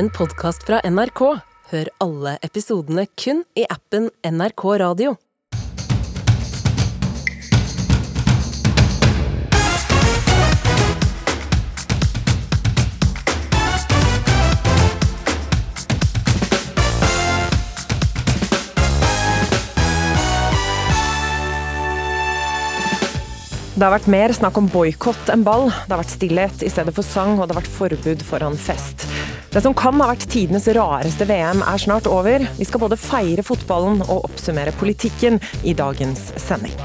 en podkast fra NRK. Hør alle episodene kun i appen NRK Radio. Det har vært mer snakk om boikott enn ball. Det har vært stillhet i stedet for sang, og det har vært forbud foran fest. Det som kan ha vært tidenes rareste VM er snart over. Vi skal både feire fotballen og oppsummere politikken i dagens sending.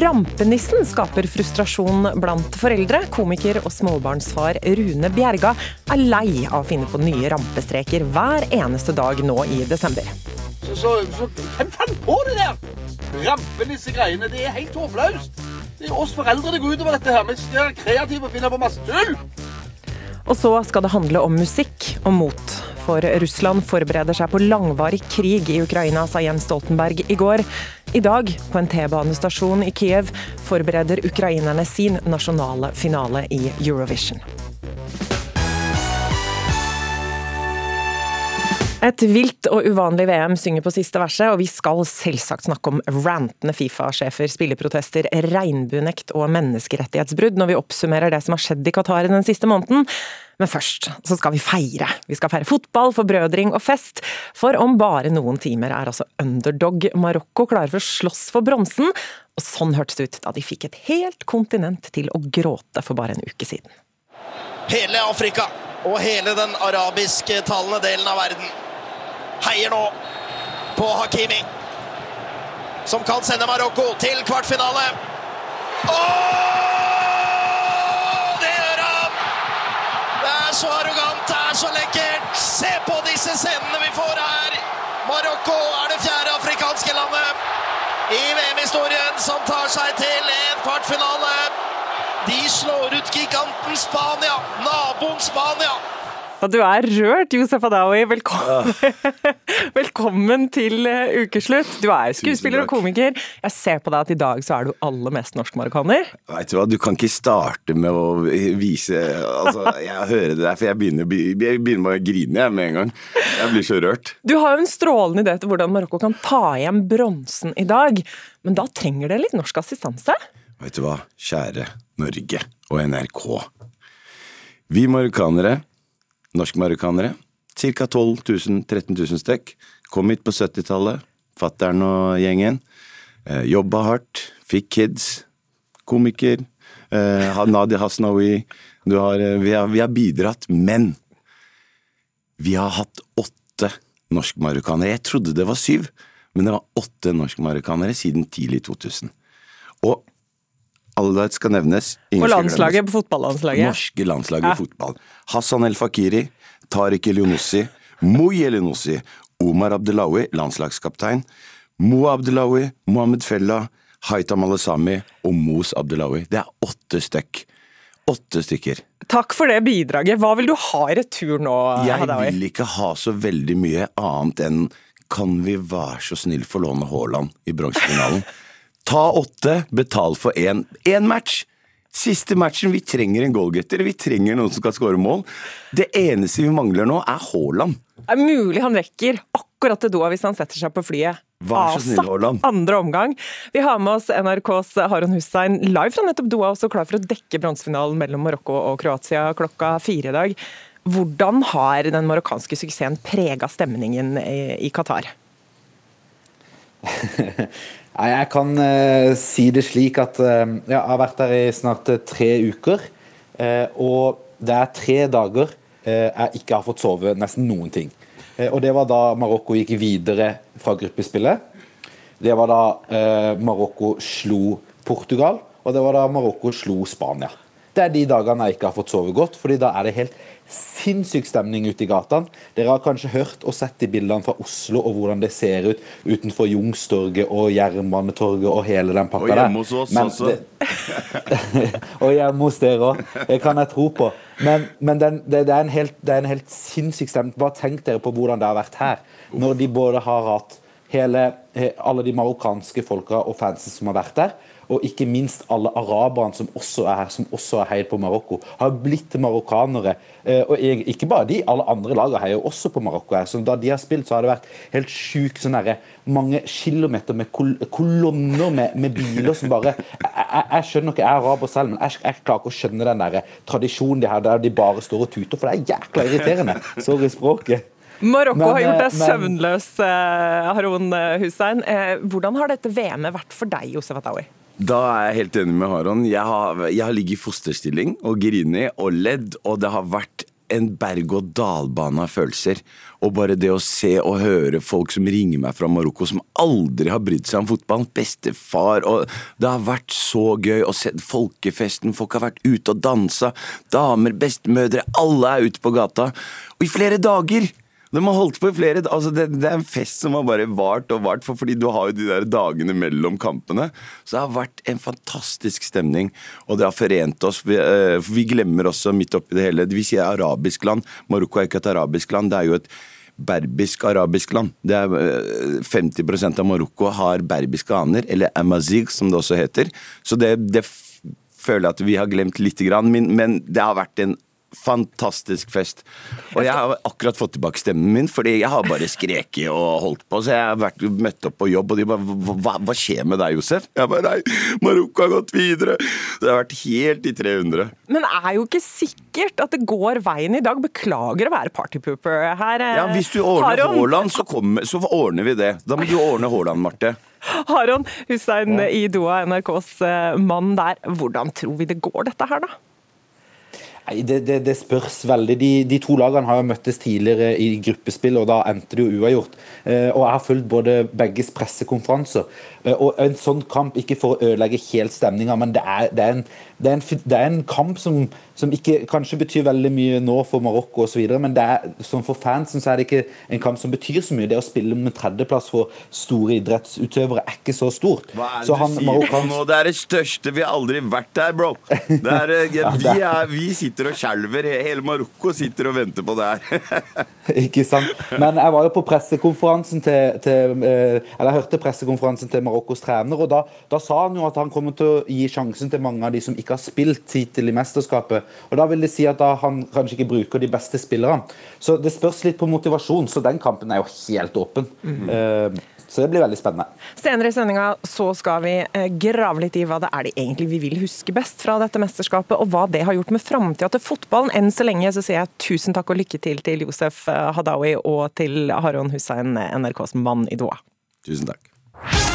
Rampenissen skaper frustrasjon blant foreldre. Komiker og småbarnsfar Rune Bjerga er lei av å finne på nye rampestreker hver eneste dag nå i desember. Så, så, så Hvem fant på det der? Rampenissegreiene. Det er helt håpløst. Det er oss foreldre det går utover dette her. Vi skal være kreative og finne på masse tull. Og så skal det handle om musikk og mot. For Russland forbereder seg på langvarig krig i Ukraina, sa Jens Stoltenberg i går. I dag, på en T-banestasjon i Kiev, forbereder ukrainerne sin nasjonale finale i Eurovision. Et vilt og uvanlig VM synger på siste verset, og vi skal selvsagt snakke om rantende Fifa-sjefer, spilleprotester, regnbuenekt og menneskerettighetsbrudd når vi oppsummerer det som har skjedd i Qatar den siste måneden. Men først så skal vi feire. Vi skal feire fotball, forbrødring og fest. For om bare noen timer er altså underdog Marokko klare for å slåss for bronsen. Og sånn hørtes det ut da de fikk et helt kontinent til å gråte for bare en uke siden. Hele Afrika og hele den arabisktalende delen av verden heier nå på Hakimi. Som kan sende Marokko til kvartfinale. Åh, det gjør han! Det er så arrogant, det er så lekkert. Se på disse scenene vi får her. Marokko er det fjerde afrikanske landet i VM-historien som tar seg til en kvartfinale. De slår ut giganten Spania, naboen Spania. Og du er rørt, Josef Adawi. Velkommen, Velkommen til eh, ukeslutt. Du er skuespiller og komiker. Jeg ser på deg at i dag så er du aller mest norsk-marokkaner. Vet du hva, du kan ikke starte med å vise Altså, jeg hører det der, for jeg begynner, jeg begynner med å grine jeg, med en gang. Jeg blir så rørt. Du har jo en strålende idé til hvordan Marokko kan ta igjen bronsen i dag, men da trenger det litt norsk assistanse? Vet du hva, kjære Norge og NRK. Vi marokkanere norskmarokkanere. Ca. 12 000-13 000 stykk. Kom hit på 70-tallet, fattern og gjengen. Eh, jobba hardt, fikk kids. Komiker. Eh, Nadia Hasnaoui. Har, eh, vi, har, vi, har, bidratt, men vi har hatt åtte norskmarokkanere. Jeg trodde det var syv, men det var åtte norskmarokkanere siden tidlig 2000. Og alle skal nevnes. Og landslaget på fotballandslaget. Norske landslaget i fotball. Hassan El Fakiri, Tariq Elionossi, Moi Elionossi, Omar Abdelawi, landslagskaptein, Mo Abdelawi, Mohammed Fella, Haitam Alesami og Mos Abdelawi. Det er åtte stykk. Åtte stykker. Takk for det bidraget. Hva vil du ha i retur nå, Hadawi? Jeg vil ikke ha så veldig mye annet enn kan vi være så snill få låne Haaland i bronsefinalen? Ta åtte, betal for én. Én match! Siste matchen. Vi trenger en goalgetter. Vi trenger noen som skal skåre mål. Det eneste vi mangler nå, er Haaland. Det er mulig han rekker akkurat til Doha hvis han setter seg på flyet. Vær så snill, Haaland. Andre omgang. Vi har med oss NRKs Harun Hussein live fra nettopp Doha, også klar for å dekke bronsefinalen mellom Marokko og Kroatia klokka fire i dag. Hvordan har den marokkanske suksessen prega stemningen i Qatar? Jeg kan uh, si det slik at uh, jeg har vært der i snart uh, tre uker. og det er tre dager jeg ikke har fått sove nesten noen ting. og det var da Marokko gikk videre fra gruppespillet. Det var da Marokko slo Portugal, og det var da Marokko slo Spania. Det er de dagene jeg ikke har fått sove godt, fordi da er det helt sinnssyk stemning ute i gatene. Dere har kanskje hørt og sett de bildene fra Oslo og hvordan det ser ut utenfor Jungstorget og Jernbanetorget og hele den pakka der. Og hjemme hos oss Men, også. og hjemme hos dere òg. Det kan jeg tro på. Men, men den, det, det, er helt, det, er en helt, sinnssyk stemning. Bare tenk dere på hvordan det har vært her. Når de både har hatt hele, alle de marokkanske folka og fansen som har vært der, og ikke minst alle araberne som også er her, som også har heiet på Marokko, har blitt marokkanere. Eh, og ikke bare de, alle andre lagene heier også på Marokko. her, så Da de har spilt, så har det vært helt sjukt sånn herre mange kilometer med kol kolonner med, med, biler som bare jeg, jeg, jeg skjønner ikke, jeg er araber selv, men jeg, jeg klarer ikke å skjønne den der tradisjonen de har der de bare står og tuter, for det er jækla irriterende. Sorry språket. Marokko Men, har gjort deg eh, søvnløs, eh, Haroun Hussein. Hvordan har dette VM-et vært for deg, Josef Atawi? Da er jeg helt enig med Haron. Jeg har, jeg har ligget i fosterstilling og grinet og ledd, og det har vært en berg-og-dal-bane av følelser. Og bare det å se og høre folk som ringer meg fra Marokko, som aldri har brydd seg om fotballen. Bestefar og Det har vært så gøy å se folkefesten. Folk har vært ute og dansa. Damer, bestemødre, alle er ute på gata. Og i flere dager! De har holdt på i flere altså det, det er en fest som har bare vart og vart, for fordi du har jo de der dagene mellom kampene. Så det har vært en fantastisk stemning, og det har forent oss. Vi, uh, vi glemmer også midt oppi det hele Vi sier arabisk land. Marokko er ikke et arabisk land, det er jo et berbisk-arabisk land. Det er eh, 50% av Marokko har berbiske aner, eller amazigh, som det også heter. Så det, det føler jeg at vi har glemt lite grann, men, men det har vært en fantastisk fest. Og jeg har akkurat fått tilbake stemmen min, fordi jeg har bare skreket og holdt på. Så jeg har vært, møtt opp på jobb, og de bare hva, hva, skjer med deg, Josef? Jeg bare nei, Marokko har gått videre. Det har vært helt i 300. Men det er jo ikke sikkert at det går veien i dag. Beklager å være partypooper her. eh, Ja, Hvis du ordner Haaland, så, kommer- så ordner vi det. Da må du ordne Haaland, Marte. Haron Hussein i Doha, NRKs eh, mann der. Hvordan tror vi det går dette her, da? Nei, det, det, det spørs veldig. De, de to lagene har jo møttes tidligere i gruppespill, og da endte det jo uavgjort. Eh, og jeg har fulgt både begges pressekonferanser. Eh, og en sånn kamp, ikke for å ødelegge helt stemninga, men det er, det, er en, det, er en, det er en kamp som, som ikke kanskje betyr veldig mye nå for Marokko osv., men det er, som for fansen er det ikke en kamp som betyr så mye. Det å spille om en tredjeplass for store idrettsutøvere er ikke så stort. Hva er det så du sier marokkansk- nå? Det er det største. Vi har aldri vært der, bro. Det er, Ja, vi, vi sitter og skjelver. Hele Marokko sitter og venter på det her. Ikke sant? Men jeg var jo på pressekonferansen til, til eh, Eller jeg hørte pressekonferansen til Marokkos trener, og da, da sa han jo at han kommer til å gi sjansen til mange av de som ikke har spilt hittil i mesterskapet. Og da vil det si at da han kanskje ikke bruker de beste spillerne. Så det spørs litt på motivasjon, så den kampen er jo helt åpen. Eh, så det blir veldig spennende. Senere i sendinga så skal vi eh, grave litt i hva det er det egentlig vi vil huske best fra dette mesterskapet, og hva det har gjort med framtida til fotballen. Enn så lenge så sier jeg tusen takk og lykke til til Josef eh, Hadaoui og til Haron Hussein, NRKs mann i Doha. Tusen takk.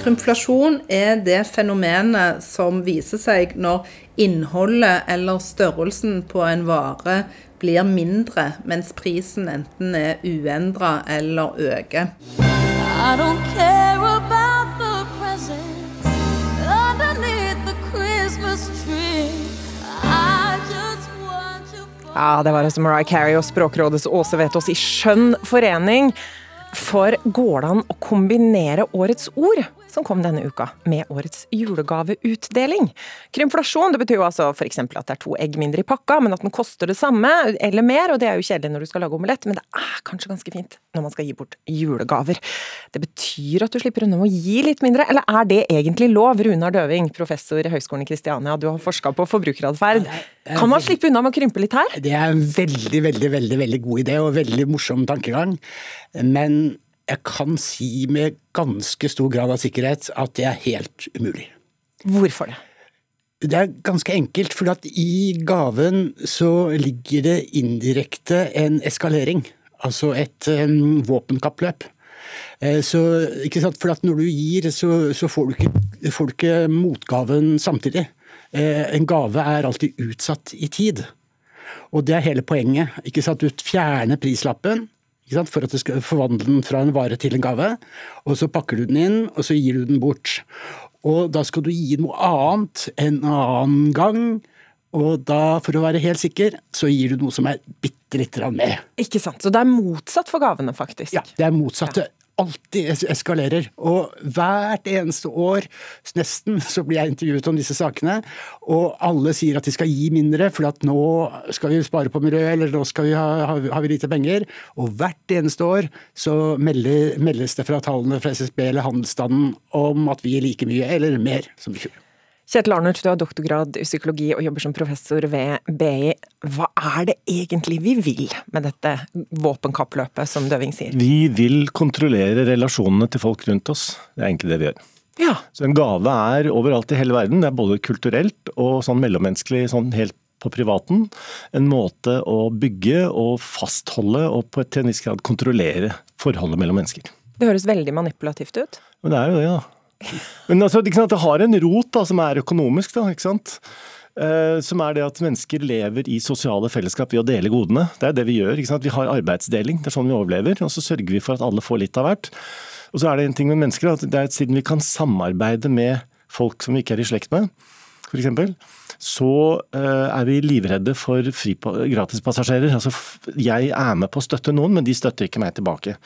Krymflasjon er det fenomenet som viser seg når innholdet eller størrelsen på en vare blir mindre, mens prisen enten er uendra eller øker. Ja, det var altså Mariah Carey og Språkrådets Åse Vetås i skjønn forening. For går det an å kombinere årets ord, som kom denne uka, med årets julegaveutdeling? Krymflasjon det betyr jo altså f.eks. at det er to egg mindre i pakka, men at den koster det samme eller mer, og det er jo kjedelig når du skal lage omelett, men det er kanskje ganske fint når man skal gi bort julegaver. Det betyr at du slipper unna med å gi litt mindre, eller er det egentlig lov? Runar Døving, professor i Høgskolen i Kristiania, du har forska på forbrukeratferd. Kan man slippe unna med å krympe litt her? Det er en veldig, veldig, veldig, veldig god idé og veldig morsom tankegang. Men jeg kan si med ganske stor grad av sikkerhet at det er helt umulig. Hvorfor det? Det er ganske enkelt, for at i gaven så ligger det indirekte en eskalering. Altså et um, våpenkappløp. Eh, Så? For at når du gir, så, så får, du ikke, får du ikke motgaven samtidig. Eh, En gave er alltid utsatt i tid. Og det er hele poenget. Du fjerner prislappen? For at du skal forvandle den fra en vare til en gave. Og så pakker du den inn, og så gir du den bort. Og da skal du gi noe annet en annen gang. Og da, for å være helt sikker, så gir du noe som er bitte lite grann mer. Ikke sant. Så det er motsatt for gavene, faktisk. Ja, det er motsatte. Alltid es- eskalerer. Og hvert eneste år, nesten, så blir jeg intervjuet om disse sakene. Og alle sier at de skal gi mindre, for at nå skal vi spare på miljøet, eller nå skal vi ha, har vi lite penger. Og hvert eneste år så melder, meldes det fra tallene fra SSB eller handelsstanden om at vi gir like mye eller mer som i fjor. Kjetil Arnert, du har doktorgrad i psykologi og jobber som professor ved BI. Hva er det egentlig vi vil med dette våpenkappløpet, som Døving sier? Vi vil kontrollere relasjonene til folk rundt oss. Det er egentlig det vi gjør. Ja. Så en gave er overalt i hele verden. Det er både kulturelt og sånn mellommenneskelig, sånn helt på privaten. En måte å bygge og fastholde og på et til en viss grad kontrollere forholdet mellom mennesker. Det høres veldig manipulativt ut. Men det er jo det, da. Men altså, det har en rot da, som er økonomisk, da, ikke sant. Eh, som er det at mennesker lever i sosiale fellesskap ved å dele godene. Det er det vi gjør. Vi har arbeidsdeling, det er sånn vi overlever. Og så sørger vi for at alle får litt av hvert. Og så er det en ting med mennesker, at det er at siden vi kan samarbeide med folk som vi ikke er i slekt med, f.eks., så eh, er vi livredde for gratispassasjerer. Altså, jeg er med på å støtte noen, men de støtter ikke meg tilbake.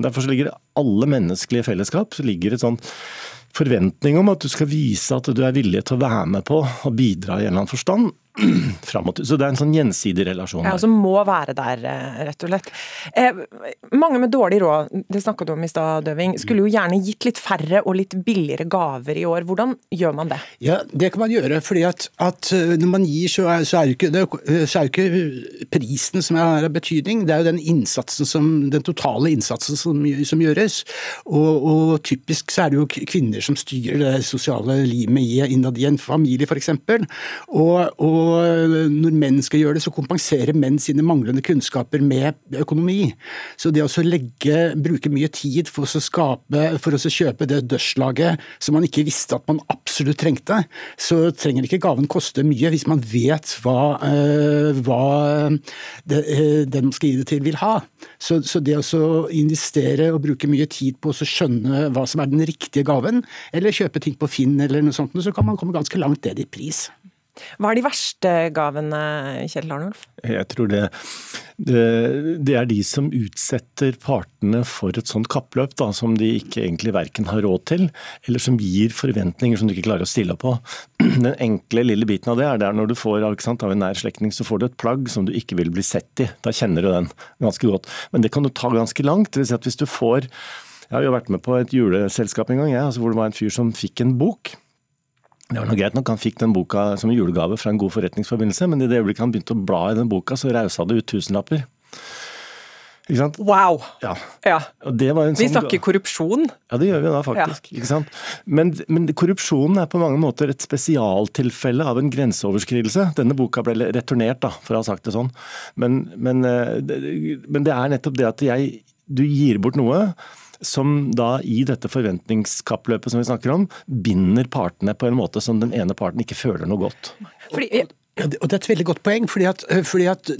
Derfor ligger alle menneskelige fellesskap så ligger et sånn forventning om at du skal vise at du er villig til å være med på å bidra i en eller annen forstand. Frem og til. Så det er en sånn gjensidig relasjon. Ja, Som altså må være der, eh, rett og slett. Eh, mange med dårlig råd, det snakka du om i stad, Døving, skulle jo gjerne gitt litt færre og litt billigere gaver i år. Hvordan gjør man det? Ja, det kan man gjøre. fordi at, at uh, når man gir, så er, så er jo ikke, det, så er jo ikke prisen som er av betydning, det er jo den innsatsen som, den totale innsatsen som, som gjøres. Og, og typisk så er det jo kvinner som styrer det sosiale livet i, innad i en familie, f.eks. Og, og når menn skal gjøre det, så kompenserer menn sine manglende kunnskaper med økonomi. Så det å legge, bruke mye tid for å skape, for å kjøpe det dørslaget som man ikke visste at man absolutt trengte, så trenger ikke gaven koste mye hvis man vet hva, eh, hva eh, den man skal gi det til, vil ha. Så, så det å investere og bruke mye tid på å skjønne hva som er den riktige gaven, eller kjøpe ting på Finn eller noe sånt, så kan man komme ganske langt ned i pris. Hva er de verste gavene, Kjell Arnulf? Jeg tror det, det, det er de som utsetter partene for et sånt kappløp da, som de ikke egentlig verken har råd til, eller som gir forventninger som du ikke klarer å stille på. Den enkle lille biten av det er der når du får sant, av en nær slektning, så får du et plagg som du ikke vil bli sett i. Da kjenner du den ganske godt. Men det kan du ta ganske langt. Det vil si at hvis du får Jeg har jo vært med på et juleselskap en gang, jeg, altså hvor det var en fyr som fikk en bok. Det var noe greit nok, Han fikk den boka som en julegave fra en god forretningsforbindelse, men i det øyeblikket han begynte å bla i den boka, så rausa det ut tusenlapper. Ikke sant? Wow! Ja. Ja. Og det var en Vi sånn- snakker korrupsjon. Ja, det gjør vi da faktisk. ikke sant? Men, men korrupsjonen er på mange måter et spesialtilfelle av en grenseoverskridelse. Denne boka ble returnert, da, for å ha sagt det sånn. Men, men, eh, men det er nettopp det at jeg, du gir bort noe som da i dette forventningskappløpet som vi snakker om, binder partene på en måte som den ene parten ikke føler noe godt. Fordi, og Det er et veldig godt poeng, fordi at, fordi at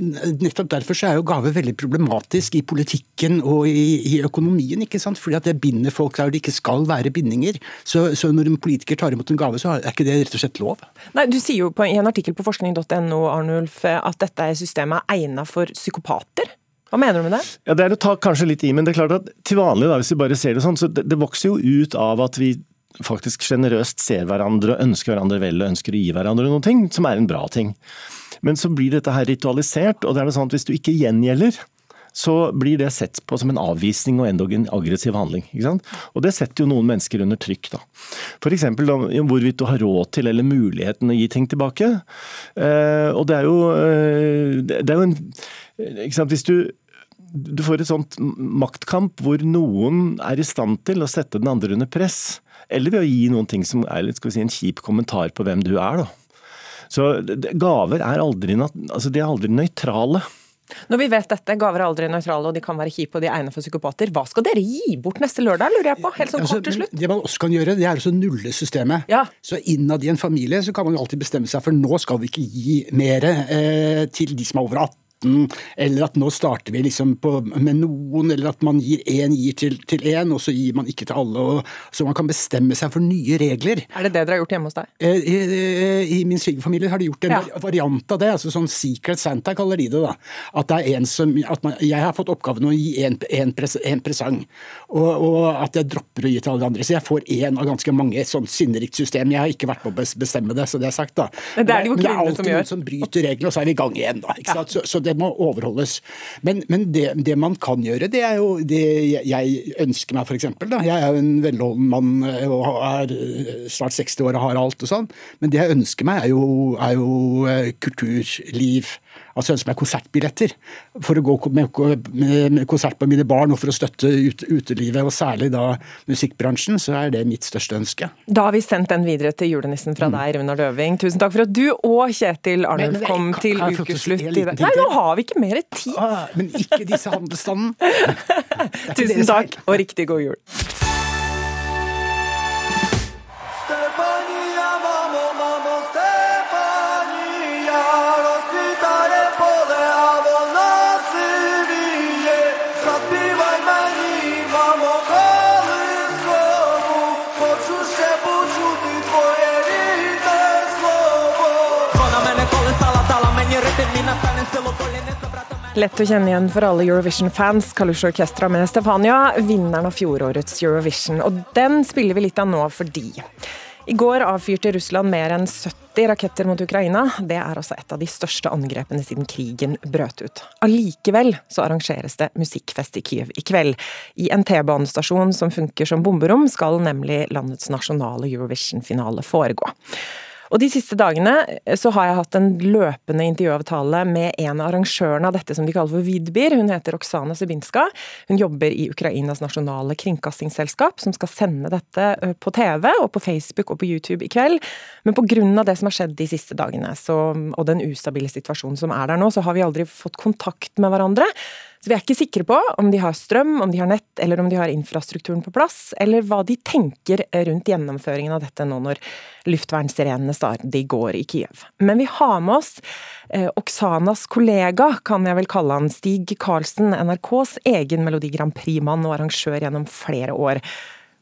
nettopp derfor så er jo gave veldig problematisk i politikken og i, i økonomien. ikke sant? Fordi at det binder folk der det ikke skal være bindinger. Så, så når en politiker tar imot en gave, så er ikke det rett og slett lov. Nei, Du sier jo på, i en artikkel på forskning.no Arnulf, at dette systemet er egnet for psykopater. Hva mener du med det? Ja, Det er å ta kanskje litt i, men det er klart at til vanlig, da, hvis vi bare ser det sånn, så det, det vokser jo ut av at vi faktisk sjenerøst ser hverandre og ønsker hverandre vel og ønsker å gi hverandre noen ting, som er en bra ting. Men så blir dette her ritualisert, og det er sånn at hvis du ikke gjengjelder, så blir det sett på som en avvisning og endog en aggressiv handling. ikke sant? Og det setter jo noen mennesker under trykk. da. F.eks. hvorvidt du har råd til eller muligheten å gi ting tilbake. Eh, og det er jo, eh, det er jo en? Hvis du du får et sånt maktkamp hvor noen er i stand til å sette den andre under press, eller ved å gi noen ting som er litt, skal vi si, en kjip kommentar på hvem du er. da. Så gaver er aldri, altså de er aldri nøytrale. Når vi vet dette, gaver er aldri nøytrale og de kan være kjipe og de er egnet for psykopater, hva skal dere gi bort neste lørdag, lurer jeg på? Helt sånn Altså, kort til slutt. Det man også kan gjøre, det er å nulle systemet. Ja. Så innad i en familie så kan man jo alltid bestemme seg for nå skal vi ikke gi mer eh, til de som er over 18 måten, eller at nå starter vi liksom på, med noen, eller at man gir én gir til én, og så gir man ikke til alle. Og, så man kan bestemme seg for nye regler. Er det det dere har gjort hjemme hos deg? Eh, I, i, i min svigerfamilie har de gjort en Ja. variant av det, altså sånn Secret Santa kaller de det. da. At det er en som, at man, Jeg har fått oppgaven å gi en, en, pres, en presang, og, og at jeg dropper å gi til alle andre. Så jeg får én av ganske mange. Et sånt sinnerikt system. Jeg har ikke vært med å bestemme det, så det er sagt, da. Men det er det jo kvinnene som gjør. noen som bryter reglene, og så er vi i gang igjen. da. Ikke sant? Så, så det må overholdes. Men, men det, det man kan gjøre, det er jo det jeg ønsker meg, f.eks. Jeg er jo en velholden mann eh, og er eh, snart 60 år og har alt og sånn. Men det jeg ønsker meg, er jo, er jo eh, kulturliv. Altså ønsker meg konsertbilletter for å gå med, konsert på mine barn og for å støtte utelivet, og særlig da musikkbransjen, så er det mitt største ønske. Da har vi sendt den videre til julenissen fra deg, Runar Løving. Tusen takk for at du og Kjetil Arnulf kom men, til ukeslutt. i dag. Nei, nå har vi ikke mer tid! Ah, men ikke disse handelsstanden. Tusen takk, og riktig god jul. Lett å kjenne igjen for alle Eurovision-fans, Kalush Orkestra med Stefania, vinneren av fjorårets Eurovision. Og den spiller vi litt av nå fordi i går avfyrte Russland mer enn 70 raketter mot Ukraina. Det er altså et av de største angrepene siden krigen brøt ut. Allikevel så arrangeres det musikkfest i Kyiv i kveld. I en T-banestasjon som funker som bomberom, skal nemlig landets nasjonale Eurovision-finale foregå. Og De siste dagene eh, så har jeg hatt en løpende intervjuavtale med en av arrangørene av dette som de kaller for Vidbir. Hun heter Oksana Sibinska. Hun jobber i Ukrainas nasjonale kringkastingsselskap, som skal sende dette eh, på TV og på Facebook og på YouTube i kveld. Men pga. det som har skjedd de siste dagene, så, og den ustabile situasjonen som er der nå, så har vi aldri fått kontakt med hverandre. Så vi er ikke sikre på om de har strøm, om de har nett, eller om de har infrastrukturen på plass, eller hva de tenker rundt gjennomføringen av dette nå når luftvernsirenene stadig går i Kiev. Men vi har med oss eh, Oksanas kollega, kan jeg vel kalle han, Stig Karlsen, NRKs egen Melodi Grand Prix-mann og arrangør gjennom flere år.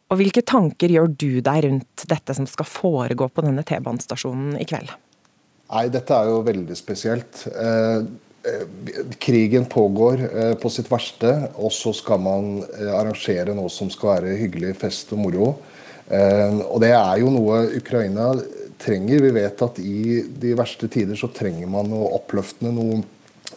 Og hvilke tanker gjør du deg rundt dette som skal foregå på denne T-banestasjonen i kveld? Nei, dette er jo veldig spesielt. Eh, krigen pågår eh, på sitt verste, og så skal man eh, arrangere noe som skal være hyggelig fest og moro. Og det er jo noe Ukraina trenger. Vi vet at i de verste tider så trenger man noe oppløftende, noe,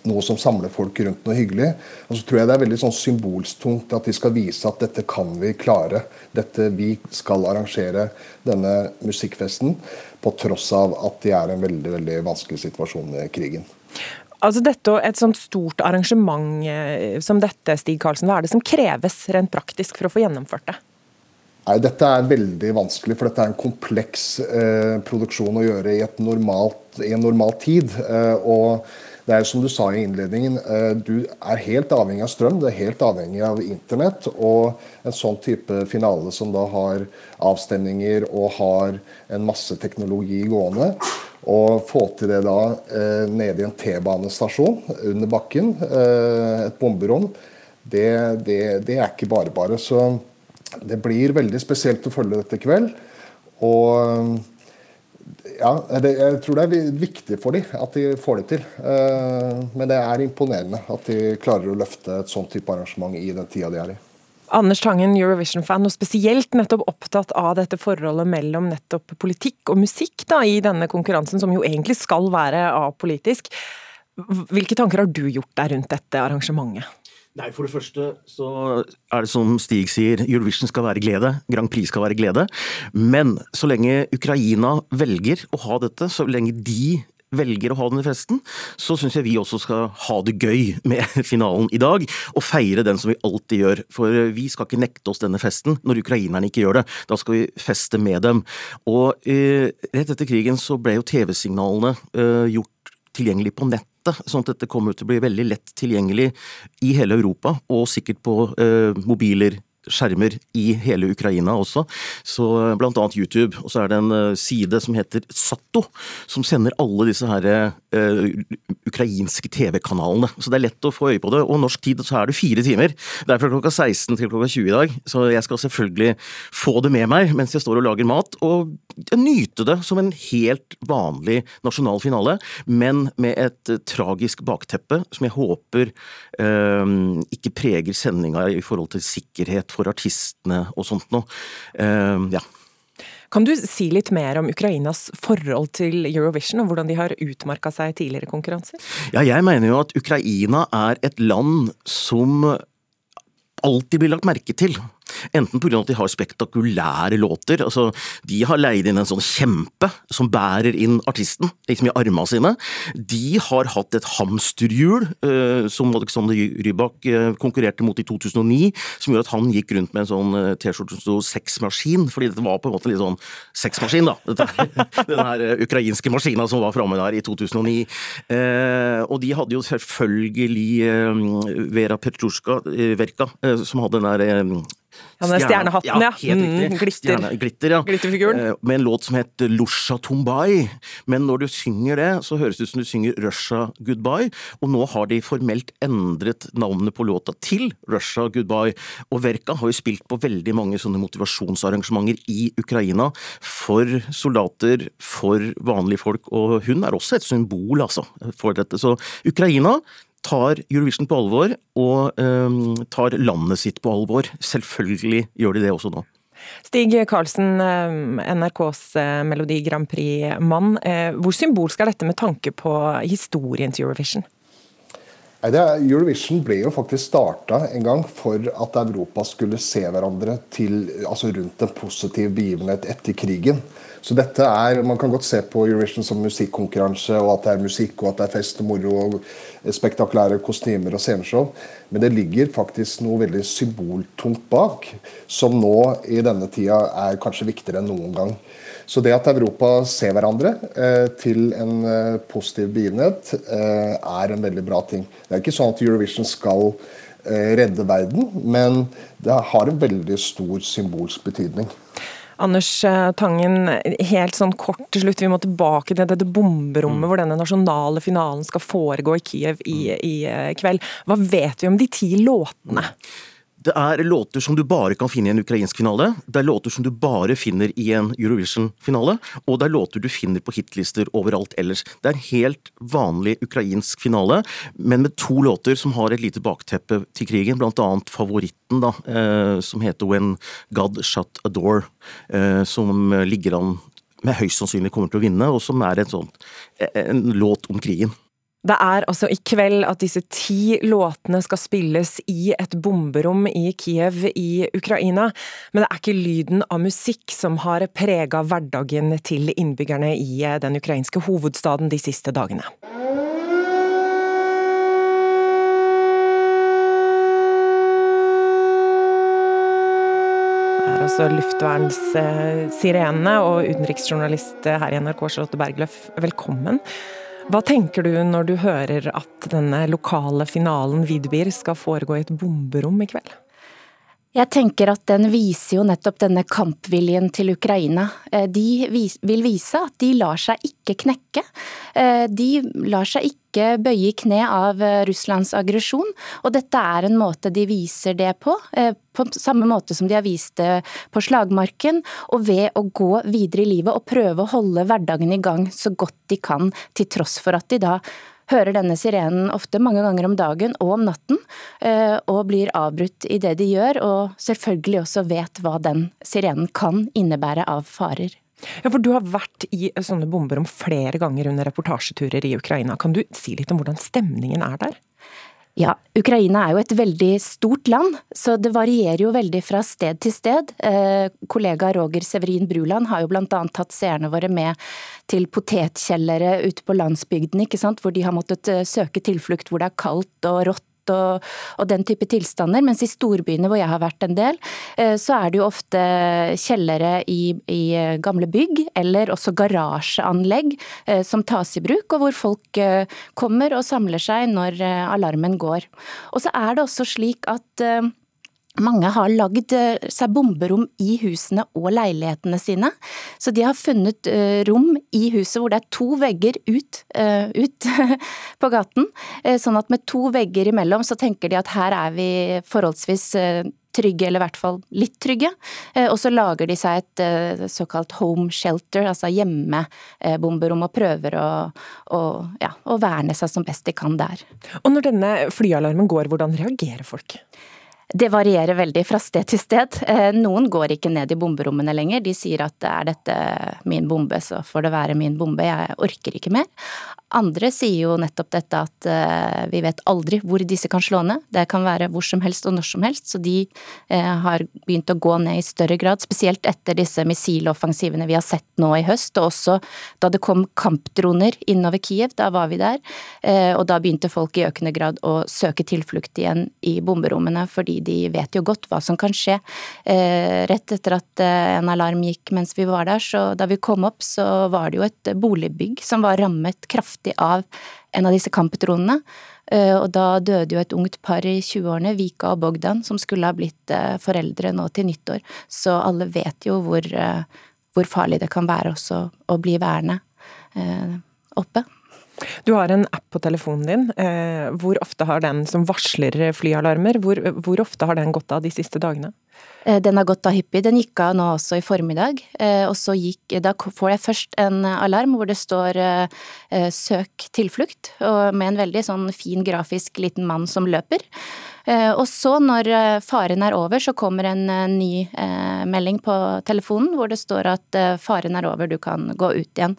noe som samler folk rundt noe hyggelig. Og så tror jeg det er veldig sånn symbolstungt at de skal vise at dette kan vi klare. Dette Vi skal arrangere denne musikkfesten på tross av at de er i en veldig, veldig vanskelig situasjon med krigen. Altså dette, Et sånt stort arrangement eh, som dette, Stig Karlsen, hva er det som kreves rent praktisk for å få gjennomført det? Nei, Dette er veldig vanskelig, for dette er en kompleks eh, produksjon å gjøre i, normalt, i en normal tid. Eh, og det er som du sa i innledningen, eh, du er helt avhengig av strøm, du er helt avhengig av internett. Og en sånn type finale som da har avstemninger og har en masse teknologi gående. Og få til det da eh, nede i en T-banestasjon under bakken, eh, et bomberom, det, det, det er ikke bare bare. Så det blir veldig spesielt å følge dette i kveld. Og ja, det, jeg tror det er viktig for dem at de får det til. Eh, Men det er imponerende at de klarer å løfte et sånt type arrangement i den tida de er i. Anders Tangen, Eurovision-fan, og spesielt nettopp opptatt av dette forholdet mellom nettopp politikk og musikk da, i denne konkurransen, som jo egentlig skal være apolitisk. Hvilke tanker har du gjort deg rundt dette arrangementet? Nei, For det første så er det som Stig sier, Eurovision skal være glede, Grand Prix skal være glede. Men så lenge Ukraina velger å ha dette, så lenge de velger å ha denne festen, så syns jeg vi også skal ha det gøy med finalen i dag, og feire den som vi alltid gjør. For vi skal ikke nekte oss denne festen når ukrainerne ikke gjør det. Da skal vi feste med dem. Og eh, rett etter krigen så ble jo TV-signalene eh, gjort tilgjengelig på nettet, sånn at dette kommer til å bli veldig lett tilgjengelig i hele Europa, og sikkert på eh, mobiler skjermer i hele Ukraina også, så blant annet YouTube. Og så er det en eh, side som heter Satto, som sender alle disse her uh, ukrainske TV-kanalene. Så det er lett å få øye på det. Og norsk tid så er det fire timer. Det er fra klokka 16 til klokka 20 i dag, så jeg skal selvfølgelig få det med meg mens jeg står og lager mat, og nyte det som en helt vanlig nasjonal finale, men med et eh, tragisk bakteppe som jeg håper uh, ikke preger sendinga i forhold til sikkerhet for artistene og sånt noe. Eh, ja. Kan du si litt mer om Ukrainas forhold til Eurovision, og hvordan de har utmarka seg i tidligere konkurranser? Ja, jeg mener jo at Ukraina er et land som alltid blir lagt merke til. Enten pga. at de har spektakulære låter. altså De har leid inn en sånn kjempe som bærer inn artisten liksom i armene sine. De har hatt et hamsterhjul eh, som Alexander Rybak eh, konkurrerte mot i 2009, som gjorde at han gikk rundt med en sånn eh, T-skjorte som sto sexmaskin, fordi dette var på en måte litt sånn sexmaskin, da. Den her eh, ukrainske maskina som var framme der i 2009. Eh, og de hadde jo selvfølgelig Vera Petrushka, eh, Verka, som hadde den der Ja, den stjernehatten, ja. Helt Mm, riktig. glitter. Stjerne, glitter, ja. Glitterfiguren. Eh, Med en låt som het Lusha Tumbai. Men når du synger det, så høres det ut som du synger Russia Goodbye. Og nå har de formelt endret navnet på låta til Russia Goodbye. Og Verka har jo spilt på veldig mange sånne motivasjonsarrangementer i Ukraina for soldater, for vanlige folk, og hun er også et symbol, altså, for dette. Så Ukraina tar Eurovision på alvor, og øhm, tar landet sitt på alvor. Selvfølgelig gjør de det også nå. Stig Karlsen, eh, NRKs eh, Melodi Grand Prix-mann. Eh, Hvor symbolsk er dette med tanke på historien til Eurovision? Er, Eurovision ble jo faktisk starta en gang for at Europa skulle se hverandre til, altså rundt en positiv begivenhet etter krigen. Så dette er, Man kan godt se på Eurovision som musikkonkurranse, og at det er musikk, og at det er fest og moro, og spektakulære kostymer og sceneshow. Men det ligger faktisk noe veldig symboltungt bak, som nå i denne tida er kanskje viktigere enn noen gang. Så det at Europa ser hverandre eh, til en eh, positiv begivenhet, eh, er en veldig bra ting. Det er ikke sånn at Eurovision skal eh, redde verden, men det har en veldig stor symbolsk betydning. Anders eh, Tangen, helt sånn kort til slutt, vi må tilbake til dette bomberommet hvor denne nasjonale finalen skal foregå i Kiev i, i eh, kveld. Hva vet vi om de ti låtene? Det er låter som du bare kan finne i en ukrainsk finale, det er låter som du bare finner i en Eurovision-finale, og det er låter du finner på hitlister overalt ellers. Det er en helt vanlig ukrainsk finale, men med to låter som har et lite bakteppe til krigen, blant annet favoritten, da, eh, som heter When God Shut a Door, eh, som ligger an med høyst sannsynlig kommer til å vinne, og som er en, sånn, en låt om krigen. Det er altså i kveld at disse ti låtene skal spilles i et bomberom i Kiev i Ukraina. Men det er ikke lyden av musikk som har prega hverdagen til innbyggerne i den ukrainske hovedstaden de siste dagene. Altså luftvernssirenene og utenriksjournalist her i NRK Charlotte Bergløff, velkommen. Hva tenker du når du hører at denne lokale finalen Vidbir skal foregå i et bomberom i kveld? Jeg tenker at den viser jo nettopp denne kampviljen til Ukraina. Eh, De vil vise at de lar seg ikke knekke. Eh, De lar seg ikke bøye i kne av eh, Russlands aggresjon, og dette er en måte de viser det på. På samme måte som de har vist det på slagmarken, og ved å gå videre i livet og prøve å holde hverdagen i gang så godt de kan, til tross for at de da hører denne sirenen ofte mange ganger om dagen og om natten, eh, og blir avbrutt i det de gjør, og selvfølgelig også vet hva den sirenen kan innebære av farer. Ja, for Du har vært i sånne bomberom flere ganger under reportasjeturer i Ukraina. Kan du si litt om hvordan stemningen er der? Ja, Ukraina er jo et veldig stort land, så det varierer jo veldig fra sted til sted. Eh, kollega Roger Severin Bruland har jo annet tatt seerne våre med til potetkjellere ute på landsbygden, ikke sant, hvor de har måttet eh, søke tilflukt hvor det er kaldt og rått og, og, den type tilstander. Mens i storbyene hvor jeg har vært en del, eh, så er det jo ofte kjellere i, i gamle bygg, eller også garasjeanlegg eh, som tas i bruk, og hvor folk eh, kommer og samler seg når alarmen går. Og så er det også slik at mange har lagd eh, seg bomberom i husene og leilighetene sine. Så de har funnet eh, rom i huset hvor det er to vegger ut, eh, ut på gaten. Sånn at med to vegger imellom så tenker de at her er vi forholdsvis trygge, eller i hvert fall litt trygge. Og så lager de seg et såkalt home shelter, altså hjemmebomberom, og prøver å, å, ja, å verne seg som best de kan der. Og når denne flyalarmen går, hvordan reagerer folk? Det varierer veldig fra sted til sted. Eh, Noen går ikke ned i bomberommene lenger. De sier at er dette min bombe, så får det være min bombe, jeg orker ikke mer. Andre sier jo nettopp dette at eh, vi vet aldri hvor disse kan slå ned. Det kan være hvor som helst og når som helst, så de eh, har begynt å gå ned i større grad. Spesielt etter disse missiloffensivene vi har sett nå i høst, og også da det kom kampdroner innover Kiev. Da var vi der, og da begynte folk i økende grad å søke tilflukt igjen i bomberommene, fordi de vet jo godt hva som kan skje. Eh, Rett etter at eh, en alarm gikk mens vi var der, så da vi kom opp, så var det jo et boligbygg som var rammet kraftig av en av disse kampdronene. Eh, Og da døde jo et ungt par i 20-årene, Vika og Bogdan, som skulle ha blitt foreldre nå til nyttår. Så alle vet jo hvor, hvor farlig det kan være også å bli værende oppe. Du har en app på telefonen din. Eh, Hvor ofte har den som varsler flyalarmer, hvor, hvor ofte har den gått av de siste dagene? Eh, Den har gått av hyppig. Den gikk av nå også i formiddag. eh, Og så gikk Da får jeg først en alarm hvor det står 'søk tilflukt', med en veldig sånn fin grafisk liten mann som løper. Eh, Og så, når eh, faren er over, så kommer en eh, ny melding på telefonen hvor det står at faren er over, du kan gå ut igjen.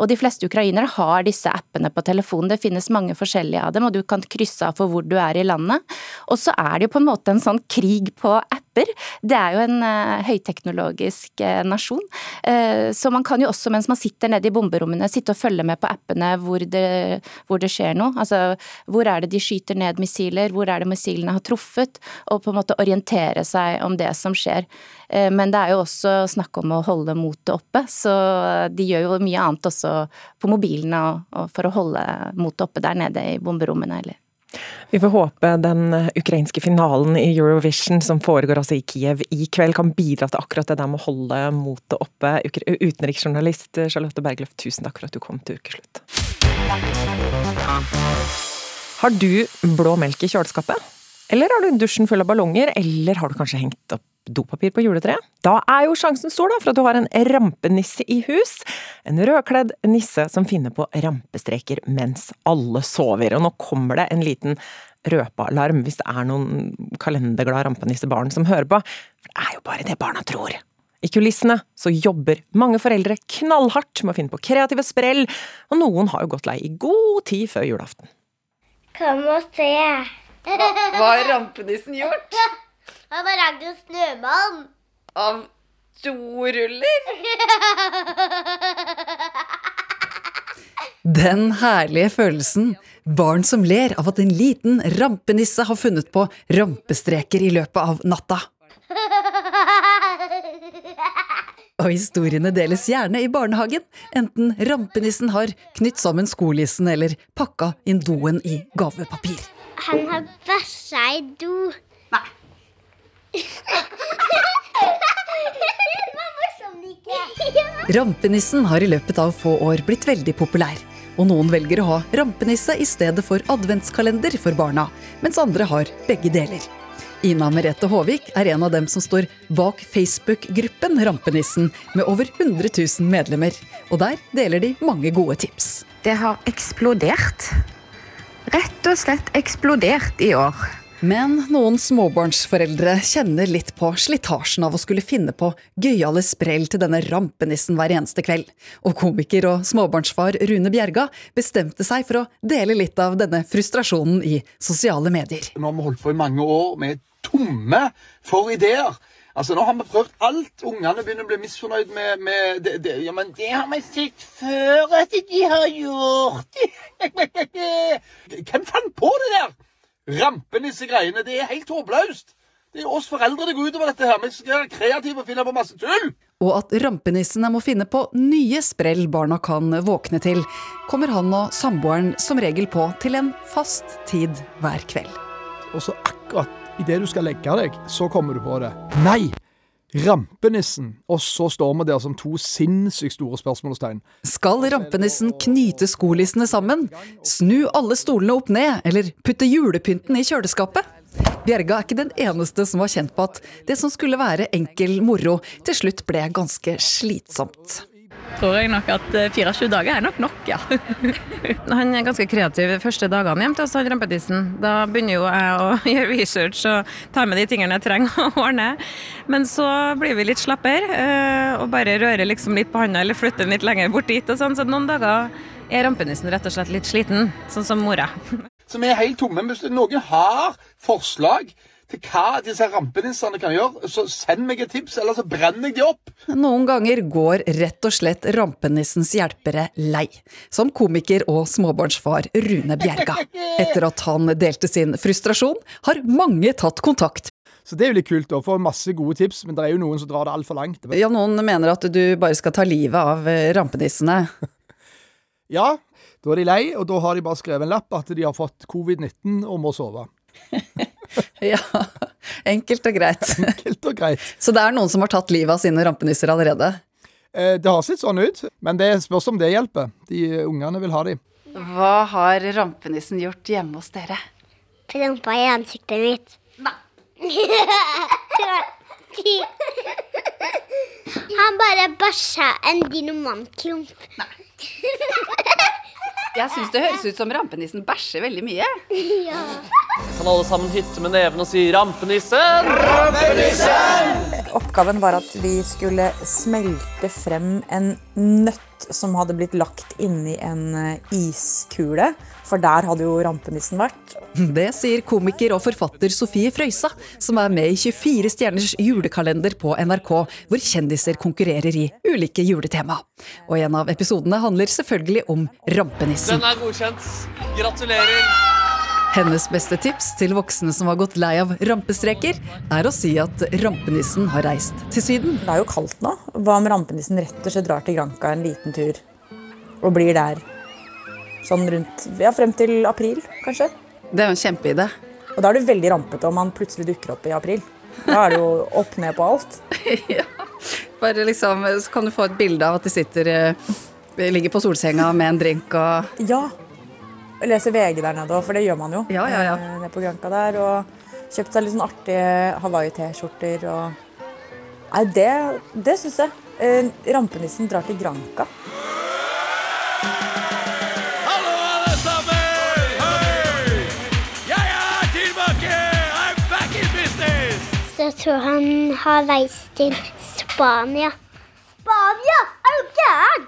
Og de fleste ukrainere har disse appene på telefonen. Det finnes mange forskjellige av dem, og du kan krysse av for hvor du er i landet. Og så er det jo på en måte en sånn krig på apper. Det er jo en eh, høyteknologisk eh, nasjon. Eh, så man kan jo også, mens man sitter nede i bomberommene, sitte og følge med på appene hvor det, hvor det skjer noe. Altså hvor er det de skyter ned missiler, hvor er det missilene har truffet, og på en måte orientere seg om det som skjer. Men det er jo også snakk om å holde motet oppe, så de gjør jo mye annet også på mobilene for å holde motet oppe der nede i bomberommene, eller Vi får håpe den ukrainske finalen i Eurovision som foregår altså i Kiev i kveld, kan bidra til akkurat det der med å holde motet oppe. Utenriksjournalist Charlotte Bergløf, tusen takk for at du kom til Ukeslutt. Har du blå melk i kjøleskapet? Eller har du dusjen full av ballonger? Eller har du kanskje hengt opp dopapir på juletreet? Da er jo sjansen stor da, for at du har en rampenisse i hus. En rødkledd nisse som finner på rampestreker mens alle sover. Og nå kommer det en liten røpealarm hvis det er noen kalenderglad rampenissebarn som hører på. For det er jo bare det barna tror. I kulissene så jobber mange foreldre knallhardt med å finne på kreative sprell, og noen har jo gått lei i god tid før julaften. Kom og se. Hva har rampenissen gjort? Han har lagd en snømann. Av to ruller? Den herlige følelsen. Barn som ler av at en liten rampenisse har funnet på rampestreker i løpet av natta. Og historiene deles gjerne i barnehagen, enten rampenissen har knytt sammen skolissen eller pakka inn doen i gavepapir. Han har bæsja i do. Nei. det var morsomt, ikke? Rampenissen har i løpet av få år blitt veldig populær. Og noen velger å ha rampenisse i stedet for adventskalender for barna, mens andre har begge deler. Ina Merete Håvik er en av dem som står bak Facebook-gruppen Rampenissen, med over 100 000 medlemmer. Og der deler de mange gode tips. Det har eksplodert. Rett og slett eksplodert i år. Men noen småbarnsforeldre kjenner litt på slitasjen av å skulle finne på gøyale sprell til denne rampenissen hver eneste kveld. Og komiker og småbarnsfar Rune Bjerga bestemte seg for å dele litt av denne frustrasjonen i sosiale medier. Nå har vi holdt på i mange år med tomme for ideer. Altså, Nå har vi prøvd alt. Ungene begynner å bli misfornøyd med, med det, det. Ja, men det har vi sett før at de har gjort. Hvem fant på det der? Rampenissegreiene. Det er helt håpløst. Det er oss foreldre det går utover dette her. Vi skal være kreative og finne på masse tull. Og at rampenissene må finne på nye sprell barna kan våkne til, kommer han og samboeren som regel på til en fast tid hver kveld. Og så akkurat Idet du skal legge deg, så kommer du på det. Nei! Rampenissen. Og så står vi der som to sinnssykt store spørsmålstegn. Skal rampenissen knyte skolissene sammen? Snu alle stolene opp ned, eller putte julepynten i kjøleskapet? Bjerga er ikke den eneste som har kjent på at det som skulle være enkel moro, til slutt ble ganske slitsomt. Tror jeg nok at eh, 24 dager er nok nok, ja. han er ganske kreativ de første dagene hjem til oss, han rampetissen. Da begynner jo jeg å gjøre research og ta med de tingene jeg trenger å ordne. Men så blir vi litt slappere eh, og bare rører liksom litt på handa eller flytter den litt lenger bort dit. og sånn, Så noen dager er rampenissen rett og slett litt sliten, sånn som mora. Som er helt tomme. Hvis noen har forslag til hva disse rampenissene kan gjøre, så send meg et tips, eller så brenner jeg de opp. Noen ganger går rett og slett rampenissens hjelpere lei, som komiker og småbarnsfar Rune Bjerga. Etter at han delte sin frustrasjon, har mange tatt kontakt. Så det er jo litt kult å få masse gode tips, men det er jo noen som drar det altfor langt. Ja, noen mener at du bare skal ta livet av eh, rampenissene. Ja, da er de lei, og da har de bare skrevet en lapp at de har fått covid-19 og må sove. Ja, enkelt og greit. Enkelt og greit. Så det er noen som har tatt livet av sine rampenisser allerede? Eh, Det har sett sånn ut, men det spørs om det hjelper. De ungene vil ha de. Hva har rampenissen gjort hjemme hos dere? Prompa i ansiktet mitt. Han bare bæsja en dinamanklump. Jeg syns det høres ut som rampenissen bæsjer veldig mye. Ja. Kan alle sammen hytte med neven og si 'Rampenissen'? Rampenissen! Oppgaven var at vi skulle smelte frem en nøtt som hadde blitt lagt inni en eh, iskule, for der hadde jo rampenissen vært. Det sier komiker og forfatter Sofie Frøysa, som er med i 24 stjerners julekalender på NRK, hvor kjendiser konkurrerer i ulike juletema. Og en av episodene handler selvfølgelig om rampenissen. Den er godkjent. Gratulerer. Hennes beste tips til voksne som har gått lei av rampestreker, er å si at rampenissen har reist til Syden. Det er jo kaldt nå. Hva om rampenissen rett og slett drar til Granka en liten tur og blir der sånn rundt Ja, frem til april, kanskje? Det er jo en kjempeidé. Og da er du veldig rampete om han plutselig dukker opp i april. Da er det jo opp ned på alt. ja. Bare liksom, Så kan du få et bilde av at de sitter eh, ligger på solsenga med en drink og Ja. Leser VG der nede òg, for det gjør man jo. Ja, ja, ja. Eh, Nede på Granca der. Og kjøpt seg litt sånn artige Hawaii-T-skjorter og Nei, det, det syns jeg. Eh, rampenissen drar til Granca. Jeg tror han har reist til Spania. Spania? Er du gæren?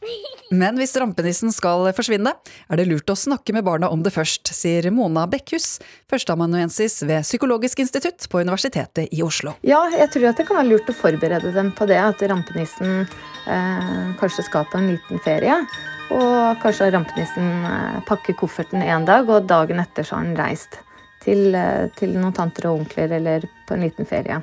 Men hvis rampenissen skal forsvinne, er det lurt å snakke med barna om det først, sier Mona Bekkhus, førsteamanuensis ved Psykologisk institutt på Universitetet i Oslo. Ja, jeg tror at det kan være lurt å forberede dem på det, at rampenissen eh, kanskje skal på en liten ferie. Og kanskje rampenissen eh, pakker kofferten en dag, og dagen etter så har han reist til, eh, til noen tanter og onkler eller på en liten ferie.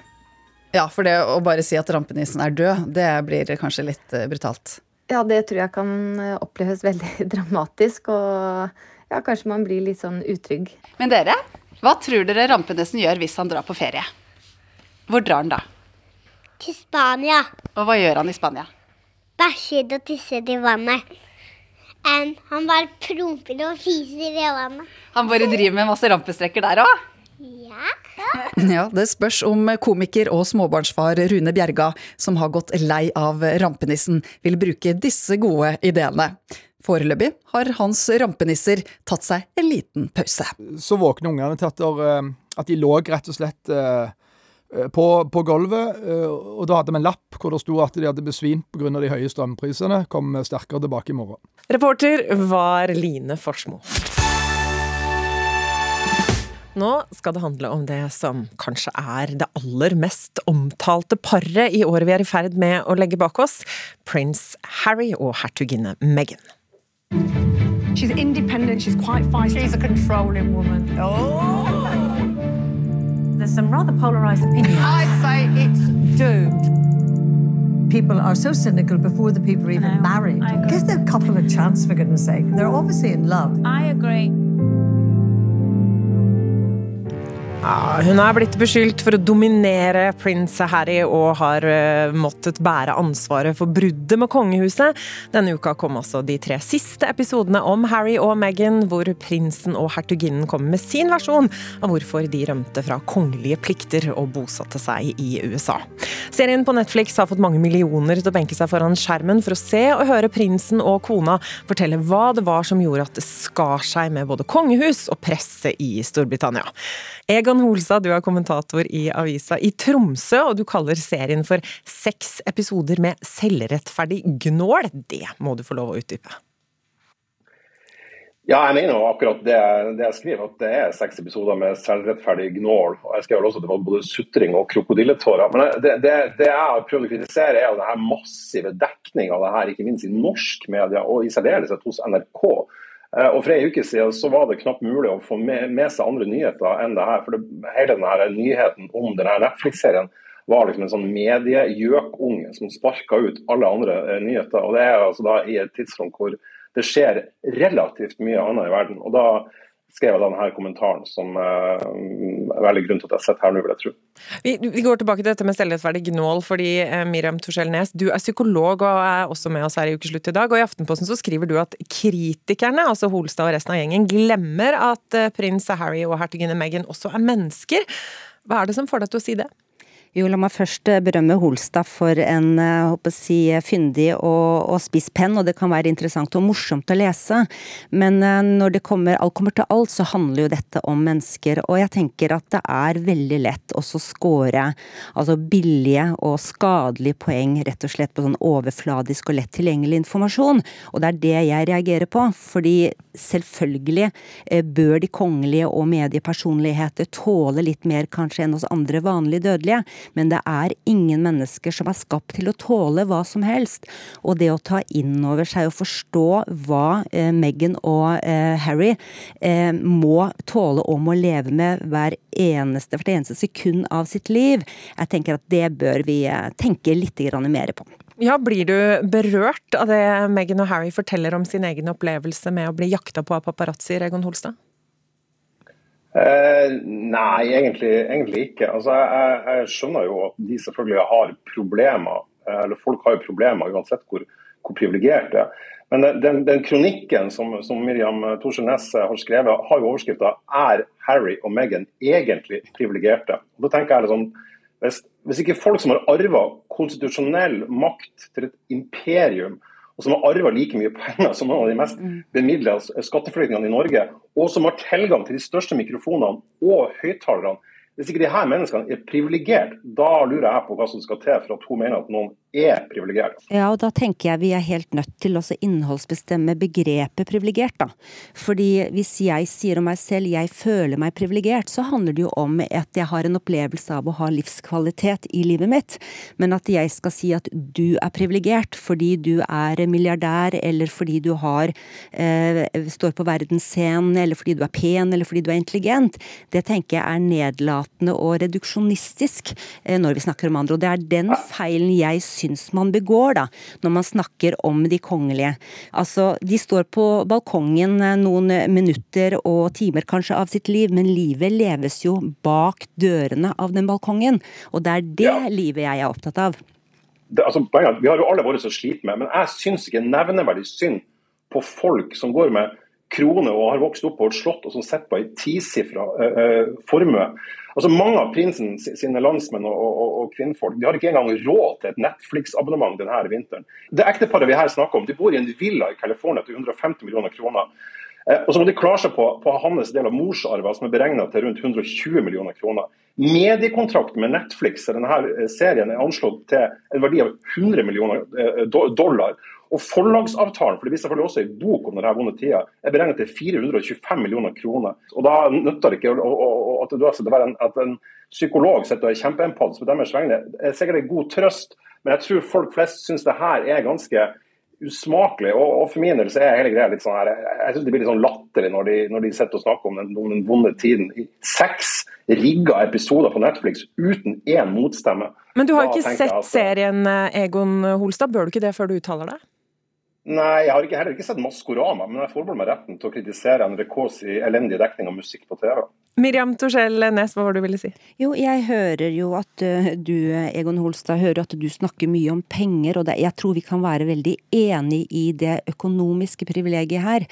Ja, for det å bare si at rampenissen er død, det blir kanskje litt eh, brutalt. Ja, det tror jeg kan eh, oppleves veldig dramatisk, og ja, kanskje man blir litt sånn utrygg. Men dere, hva tror dere rampenissen gjør hvis han drar på ferie? Hvor drar han da? Til Spania. Og hva gjør han i Spania? Bæsjer og tisser i vannet. En, han bare promper og fiser i vannet. Han bare driver med masse rampestreker der òg? Ja. Ja, Det spørs om komiker og småbarnsfar Rune Bjerga, som har gått lei av rampenissen, vil bruke disse gode ideene. Foreløpig har hans rampenisser tatt seg en liten pause. Så våkner ungene til at, der, eh, at de lå rett og slett eh, på, på gulvet, eh, og da hadde vi en lapp hvor det sto at de hadde besvimt pga. de høye strømprisene. Kom sterkere tilbake i morgen. Reporter var Line Forsmo. Nå skal det handle om det som kanskje er det aller mest omtalte paret i året vi er i ferd med å legge bak oss, prins Harry og hertuginne Meghan. She's independent, she's quite feisty. She's a controlling woman. Oh! There's some rather polarized opinions. I'd say it's doomed. People are so cynical before the people are even married. Give the couple a chance, for goodness sake. They're obviously in love. I agree. Ja, hun er blitt beskyldt for å dominere prins Harry og har eh, måttet bære ansvaret for bruddet med kongehuset. Denne uka kom altså de tre siste episodene om Harry og Meghan, hvor prinsen og hertuginnen kommer med sin versjon av hvorfor de rømte fra kongelige plikter og bosatte seg i USA. Serien på Netflix har fått mange millioner til å benke seg foran skjermen for å se og høre prinsen og kona fortelle hva det var som gjorde at det skar seg med både kongehus og presse i Storbritannia. Egon Holstad, du er kommentator i avisa i Tromsø, og du kaller serien for seks episoder med selvrettferdig gnål. Det må du få lov å utdype. Ja, jeg mener jo akkurat det, det, jeg skriver, at det er seks episoder med selvrettferdig gnål. og Jeg skrev også at det var både sutring og krokodilletårer. Men det, det, det, jeg har prøvd å kritisere, er jo det her massive dekning av det her, ikke minst i norsk media, og i særdeleshet hos NRK. Eh, og For ei uke siden så var det knapt mulig å få med, med seg andre nyheter enn det her. for Hele denne nyheten om denne Netflix-serien var liksom en sånn mediegjøkunge som sparka ut alle andre eh, nyheter. og Det er altså da i et tidsrom hvor det skjer relativt mye annet i verden. og da skrev jeg denne kommentaren som uh, er veldig grunn til at jeg sitter her nå, vil jeg tro. Vi, vi, går tilbake til dette med selvrettferdig gnål, fordi eh, Miriam Torsell Nes, du er psykolog og er også med oss her i Ukeslutt i dag. og I Aftenposten så skriver du at kritikerne, altså Holstad og resten av gjengen, glemmer at eh, prins Harry og hertuginne Meghan også er mennesker. Hva er det som får deg til å si det? Jo, la meg først eh, berømme Holstad for en håper eh, si, fyndig og, og spiss penn, og det kan være interessant og morsomt å lese. Men eh, når det kommer, alt kommer til alt, så handler jo dette om mennesker. Og jeg tenker at det er veldig lett å score altså billige og skadelige poeng rett og slett på sånn overfladisk og lett tilgjengelig informasjon. Og det er det jeg reagerer på. Fordi selvfølgelig bør de kongelige og mediepersonligheter tåle litt mer kanskje enn oss andre vanlige dødelige men det er ingen mennesker som er skapt til å tåle hva som helst. Og det å ta inn over seg og forstå hva eh, Meghan og eh, Harry eh, må tåle og må leve med hver eneste, hvert eneste sekund av sitt liv, jeg tenker at det bør vi eh, tenke litt mer på. Ja, Blir du berørt av det Meghan og Harry forteller om sin egen opplevelse med å bli jakta på av paparazzi, Regon Holstad? Eh, nei, egentlig, egentlig ikke. Altså, jeg, jeg, skjønner jo at de selvfølgelig har problemer. Eh, eller folk har jo problemer uansett hvor, hvor privilegert det er. Men den, den kronikken som, som Miriam Thorsen Næss har skrevet, har jo overskrifta 'Er Harry og Meghan egentlig privilegerte?' Da tenker jeg liksom, hvis, hvis ikke folk som har arva konstitusjonell makt til et imperium, og som har arva like mye penger som noen av de mest mm. bemidla skatteflyktningene i Norge, og som har tilgang til de største mikrofonene og høyttalerne. Hvis ikke de her menneskene er privilegert, da lurer jeg på hva som skal til for at hun mener at noen er privilegert. Ja, og da tenker jeg vi er helt nødt til å innholdsbestemme begrepet privilegert, da. Fordi hvis jeg sier om meg selv jeg føler meg privilegert, så handler det jo om at jeg har en opplevelse av å ha livskvalitet i livet mitt. Men at jeg skal si at du er privilegert fordi du er milliardær, eller fordi du har eh, står på verdensscenen, eller fordi du er pen, eller fordi du er intelligent, det tenker jeg er nedlatende og reduksjonistisk eh, når vi snakker om andre. Og det er den feilen jeg syns syns man begår, da, når man snakker om de kongelige. Altså, de står på balkongen eh, noen minutter og timer kanskje av sitt liv, men livet leves jo bak dørene av den balkongen. Og det er det ja. livet jeg er opptatt av. Det, altså, vi har jo alle våre som sliter med, men jeg syns ikke nevneverdig synd på folk som går med krone og har vokst opp på et slott og som sitter på en tisifra uh, uh, formue. Altså Mange av prinsen sine landsmenn og, og, og, kvinnfolk de har ikke engang råd til et Netflix-abonnement denne vinteren. Det ekteparet vi her snakker om, de bor i en villa i California til 150 millioner kroner. Eh, og så må de klare seg på, på hans del av morsarven, som er beregna til rundt 120 millioner kroner. Mediekontrakten med Netflix denne serien er anslått til en verdi av 100 millioner dollar. Og Forlagsavtalen for det blir selvfølgelig også en bok om denne vonde tida, er beregnet til 425 millioner kroner. Og Da nytter det ikke å, å, å, at, det være en, at en psykolog sitter og er kjempeempats på deres vegne. Det er sikkert en god trøst, men jeg tror folk flest syns det her er ganske usmakelig. Og, og for min del så er hele greia litt sånn her, jeg synes det blir litt sånn latterlig når de, når de sitter og snakker om den, om den vonde tiden. I seks rigga episoder på Netflix uten én motstemme. Men du har ikke sett serien Egon Holstad, bør du ikke det før du uttaler deg? Nei, jeg har ikke, heller ikke sett Maskorama, men jeg forbeholder meg retten til å kritisere NRKs elendige dekning av musikk på TV. Miriam Torskjell Nes, hva var det du ville si? Jo, jeg hører jo at uh, du, Egon Holstad, hører at du snakker mye om penger, og det, jeg tror vi kan være veldig enig i det økonomiske privilegiet her.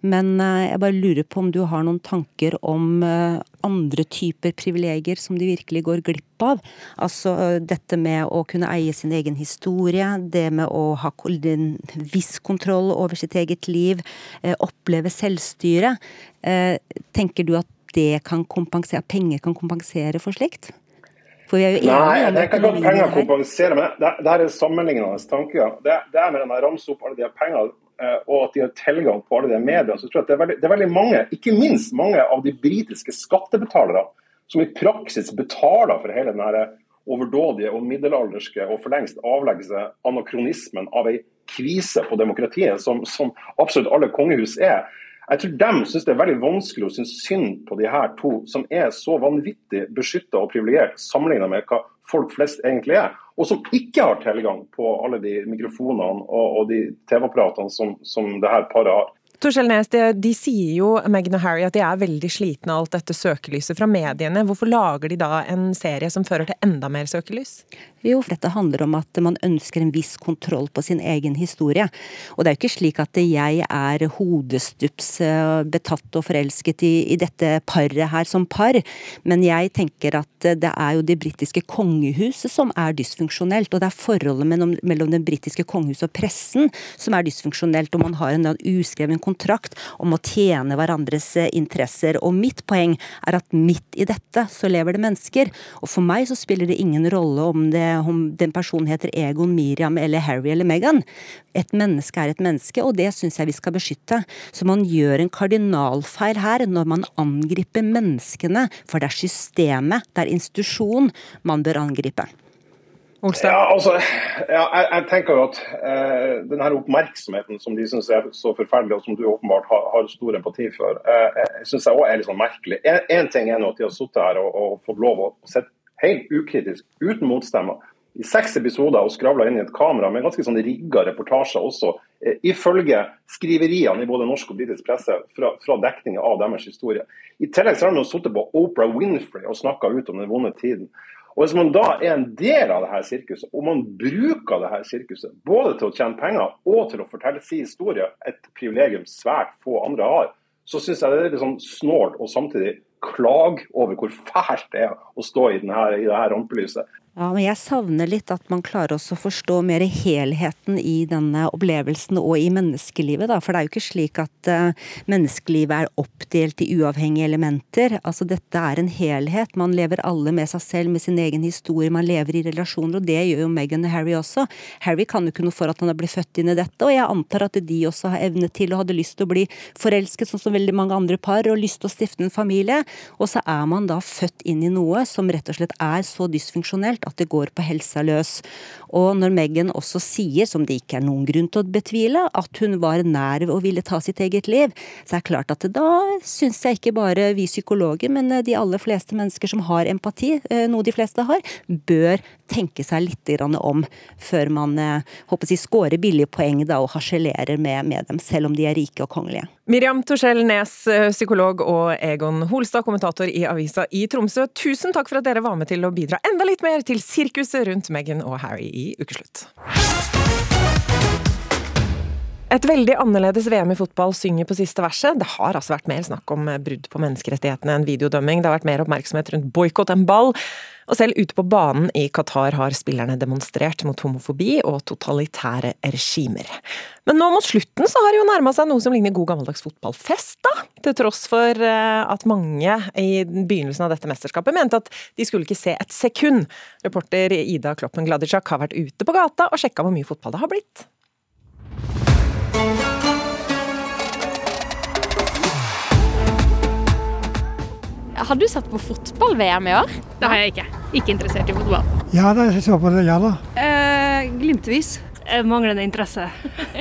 Men uh, jeg bare lurer på om du har noen tanker om uh, andre typer privilegier som de virkelig går glipp av. Altså dette med å kunne eie sin egen historie, det med å ha en viss kontroll over sitt eget liv, oppleve selvstyre. Tenker du at det kan kompensere, penger kan kompensere for slikt? For vi er jo enige Nei, om det kan ikke penger her. kompensere, men det, det her er sammenlignende tanker. Det, det er med den ramse opp alle de pengene eh, og at de har tilgang på alle de mediene, så tror jeg at det er, veldig, det er veldig mange, ikke minst mange av de britiske skattebetalere, som i praksis betaler for hele den overdådige og middelalderske og for lengst avleggelse anakronismen av ei krise på demokratiet, som, som absolutt alle kongehus er. Jeg tror de syns det er veldig vanskelig å synes synd på de her to, som er så vanvittig beskytta og privilegert sammenlignet med hva folk flest egentlig er, og som ikke har tilgang på alle de mikrofonene og, og de TV-apparatene som, som det her paret har. Torskjell Nes, de, de sier jo Meghan og Harry at de er veldig slitne av alt dette søkelyset fra mediene. Hvorfor lager de da en serie som fører til enda mer søkelys? Jo, for dette handler om at man ønsker en viss kontroll på sin egen historie. Og det er jo ikke slik at jeg er hodestups eh, betatt og forelsket i, i dette paret her som par, men jeg tenker at det er jo det britiske kongehuset som er dysfunksjonelt, og det er forholdet mellom, mellom det britiske kongehuset og pressen som er dysfunksjonelt, og man har en uskreven kontrakt om å tjene hverandres eh, interesser. Og mitt poeng er at midt i dette så lever det mennesker, og for meg så spiller det ingen rolle om det om den personen heter Egon, Miriam eller Harry eller Meghan. Et menneske er et menneske, og det syns jeg vi skal beskytte. Så man gjør en kardinalfeil her når man angriper menneskene, for det er systemet, det er institusjon man bør angripe. Ja, altså, ja, jeg, jeg, tenker jo at eh, denne oppmerksomheten som de syns er så forferdelig, og som du åpenbart har, har stor empati for, eh, syns jeg òg er litt sånn merkelig. En ting er nå at de har sittet her og, og fått lov å sitte helt ukritisk, uten motstemmer, i seks episoder og skravla inn i et kamera med ganske sånn rigga reportasjer også, eh, ifølge skriveriene i både norsk og britisk presse fra, fra dekninga av deres historie. I tillegg så har de sittet på Oprah Winfrey og snakka ut om den vonde tiden. Og Hvis man da er en del av det her sirkuset, og man bruker det her sirkuset både til å tjene penger og til å fortelle sin historie, et privilegium svært få andre har, så syns jeg det er litt sånn snålt og samtidig klage over hvor fælt det er å stå i, denne, i det her rampelyset. Ja, men jeg savner litt at man klarer også å forstå mer helheten i denne opplevelsen og i menneskelivet, da. For det er jo ikke slik at uh, menneskelivet er oppdelt i uavhengige elementer. Altså dette er en helhet. Man lever alle med seg selv, med sin egen historie, man lever i relasjoner, og det gjør jo Meghan og Harry også. Harry kan jo ikke noe for at han har blitt født inn i dette, og jeg antar at de også har evne til og hadde lyst til å bli forelsket, sånn som veldig mange andre par, og lyst til å stifte en familie. Og så er man da født inn i noe som rett og slett er så dysfunksjonelt at det går på helsa løs. Og når Meghan også sier, som det ikke er noen grunn til å betvile, at hun var nær og ville ta sitt eget liv, så er det klart at da syns jeg ikke bare vi psykologer, men de aller fleste mennesker som har empati, eh, noe de fleste har, bør tenke seg litt om før man håper eh, jeg, scorer billige poeng da, og harselerer med, med dem, selv om de er rike og kongelige. Miriam Torsell Nes, eh, psykolog, og Egon Holstad, kommentator i avisa i Tromsø. Tusen takk for at dere var med til å bidra enda litt mer til sirkuset rundt Meghan og Harry i ukeslutt. Et veldig annerledes VM i fotball synger på siste verset. Det har altså vært mer snakk om brudd på menneskerettighetene enn videodømming. Det har vært mer oppmerksomhet rundt boikott enn ball. Og selv ute på banen i Qatar har spillerne demonstrert mot homofobi og totalitære regimer. Men nå mot slutten så har det jo nærma seg noe som ligner god gammeldags fotballfest, da. Til tross for eh, at mange i begynnelsen av dette mesterskapet mente at de skulle ikke se et sekund. Reporter Ida Kloppen Gladicak har vært ute på gata og sjekka hvor mye fotball det har blitt. Har du sett på fotball-VM i år? Det har jeg ikke. Ikke interessert i fotball. Ja da, jeg så på det, ja da. Eh, glimtvis. Eh, manglende interesse,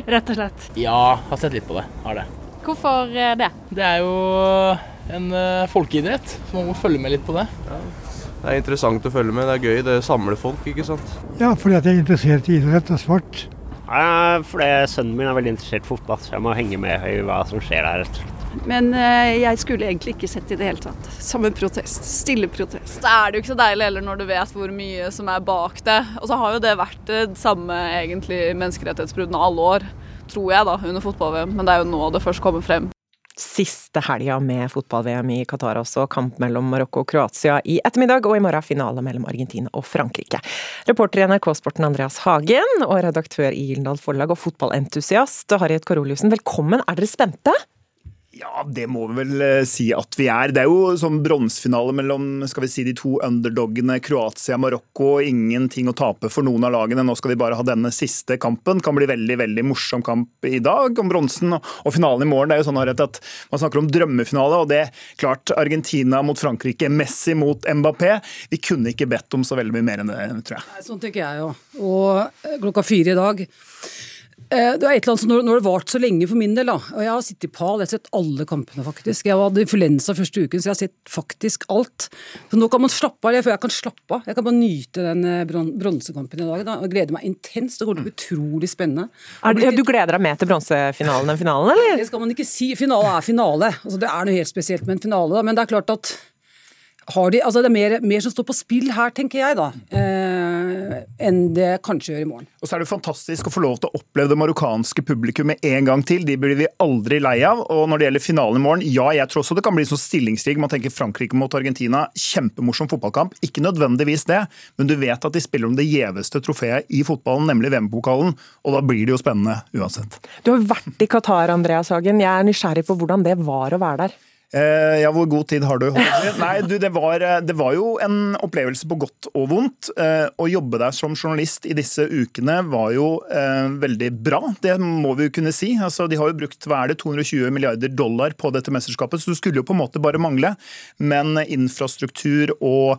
rett og slett. Ja, har sett litt på det. Har det. Hvorfor eh, det? Det er jo en uh, folkeidrett, så man må følge med litt på det. Ja. Det er interessant å følge med, det er gøy, det samler folk, ikke sant. Ja, fordi at jeg er interessert i idrett og sport. Ja, fordi sønnen min er veldig interessert i fotball, så jeg må henge med i hva som skjer der. rett og slett. Men eh, jeg skulle egentlig ikke sett i det hele tatt. Som en protest. Stille protest. Så er det jo ikke så deilig heller når du vet hvor mye som er bak det. Og så har jo det vært det samme egentlig menneskerettighetsbruddene alle år, tror jeg, da, under fotball-VM. Men det er jo nå det først kommer frem. Siste helga med fotball-VM i Qatar også, kamp mellom Marokko og Kroatia i ettermiddag, og i morgen finale mellom Argentina og Frankrike. Reporter i NRK Sporten Andreas Hagen, og redaktør i Gyldendal Forlag og fotballentusiast Harriet Koroliussen, velkommen. Er dere spente? Ja, det må vi vel eh, si at vi er. Det er jo sånn bronsefinale mellom skal vi si, de to underdogene Kroatia og Marokko. Ingenting å tape for noen av lagene. Nå skal vi bare ha denne siste kampen. Kan bli veldig veldig morsom kamp i dag om bronsen. Og finalen i morgen det er jo sånn at man snakker om drømmefinale. og det er klart Argentina mot Frankrike, Messi mot Mbappé. Vi kunne ikke bedt om så veldig mye mer enn det, tror jeg. Sånn tenker jeg jo. Og eh, klokka fire i dag det er et eller annet som Nå har det vart så lenge for min del, da. Og jeg har sittet i pal, jeg har sett alle kampene, faktisk. Jeg hadde influensa første uken, så jeg har sett faktisk alt. Så nå kan man slappe av, for jeg kan slappe av. Jeg kan bare nyte den eh, bronsekampen i dag. Da. Jeg gleder meg intenst. Det kommer til å bli utrolig spennende. Det, du gleder deg mer til bronsefinalen enn finalen, eller? Det skal man ikke si. Finale er finale. Altså, det er noe helt spesielt med en finale, da. Men det er klart at de, altså det er mer, mer, som står på spill her, tenker jeg, da, eh, enn det kanskje gjør i morgen. Og så er det fantastisk å få lov til å oppleve det marokkanske publikummet en gang til. De blir vi aldri lei av. Og når det gjelder finalen i morgen, ja, jeg tror også det kan bli sånn stillingskrig. Man tenker Frankrike mot Argentina, kjempemorsom fotballkamp. Ikke nødvendigvis det, men du vet at de spiller om det gjeveste trofeet i fotballen, nemlig VM-pokalen, og da blir det jo spennende uansett. Du har vært i Qatar, Andreas Hagen. Jeg er nysgjerrig på hvordan det var å være der. Eh, ja, hvor god tid har du? Nei, du, det var, eh, det var, jo en opplevelse på godt og vondt. Eh, å jobbe der som journalist i disse ukene var jo eh, veldig bra, det må vi jo kunne si. Altså, de har jo brukt hva er det, 220 milliarder dollar på dette mesterskapet, så det skulle jo på en måte bare mangle. Men infrastruktur og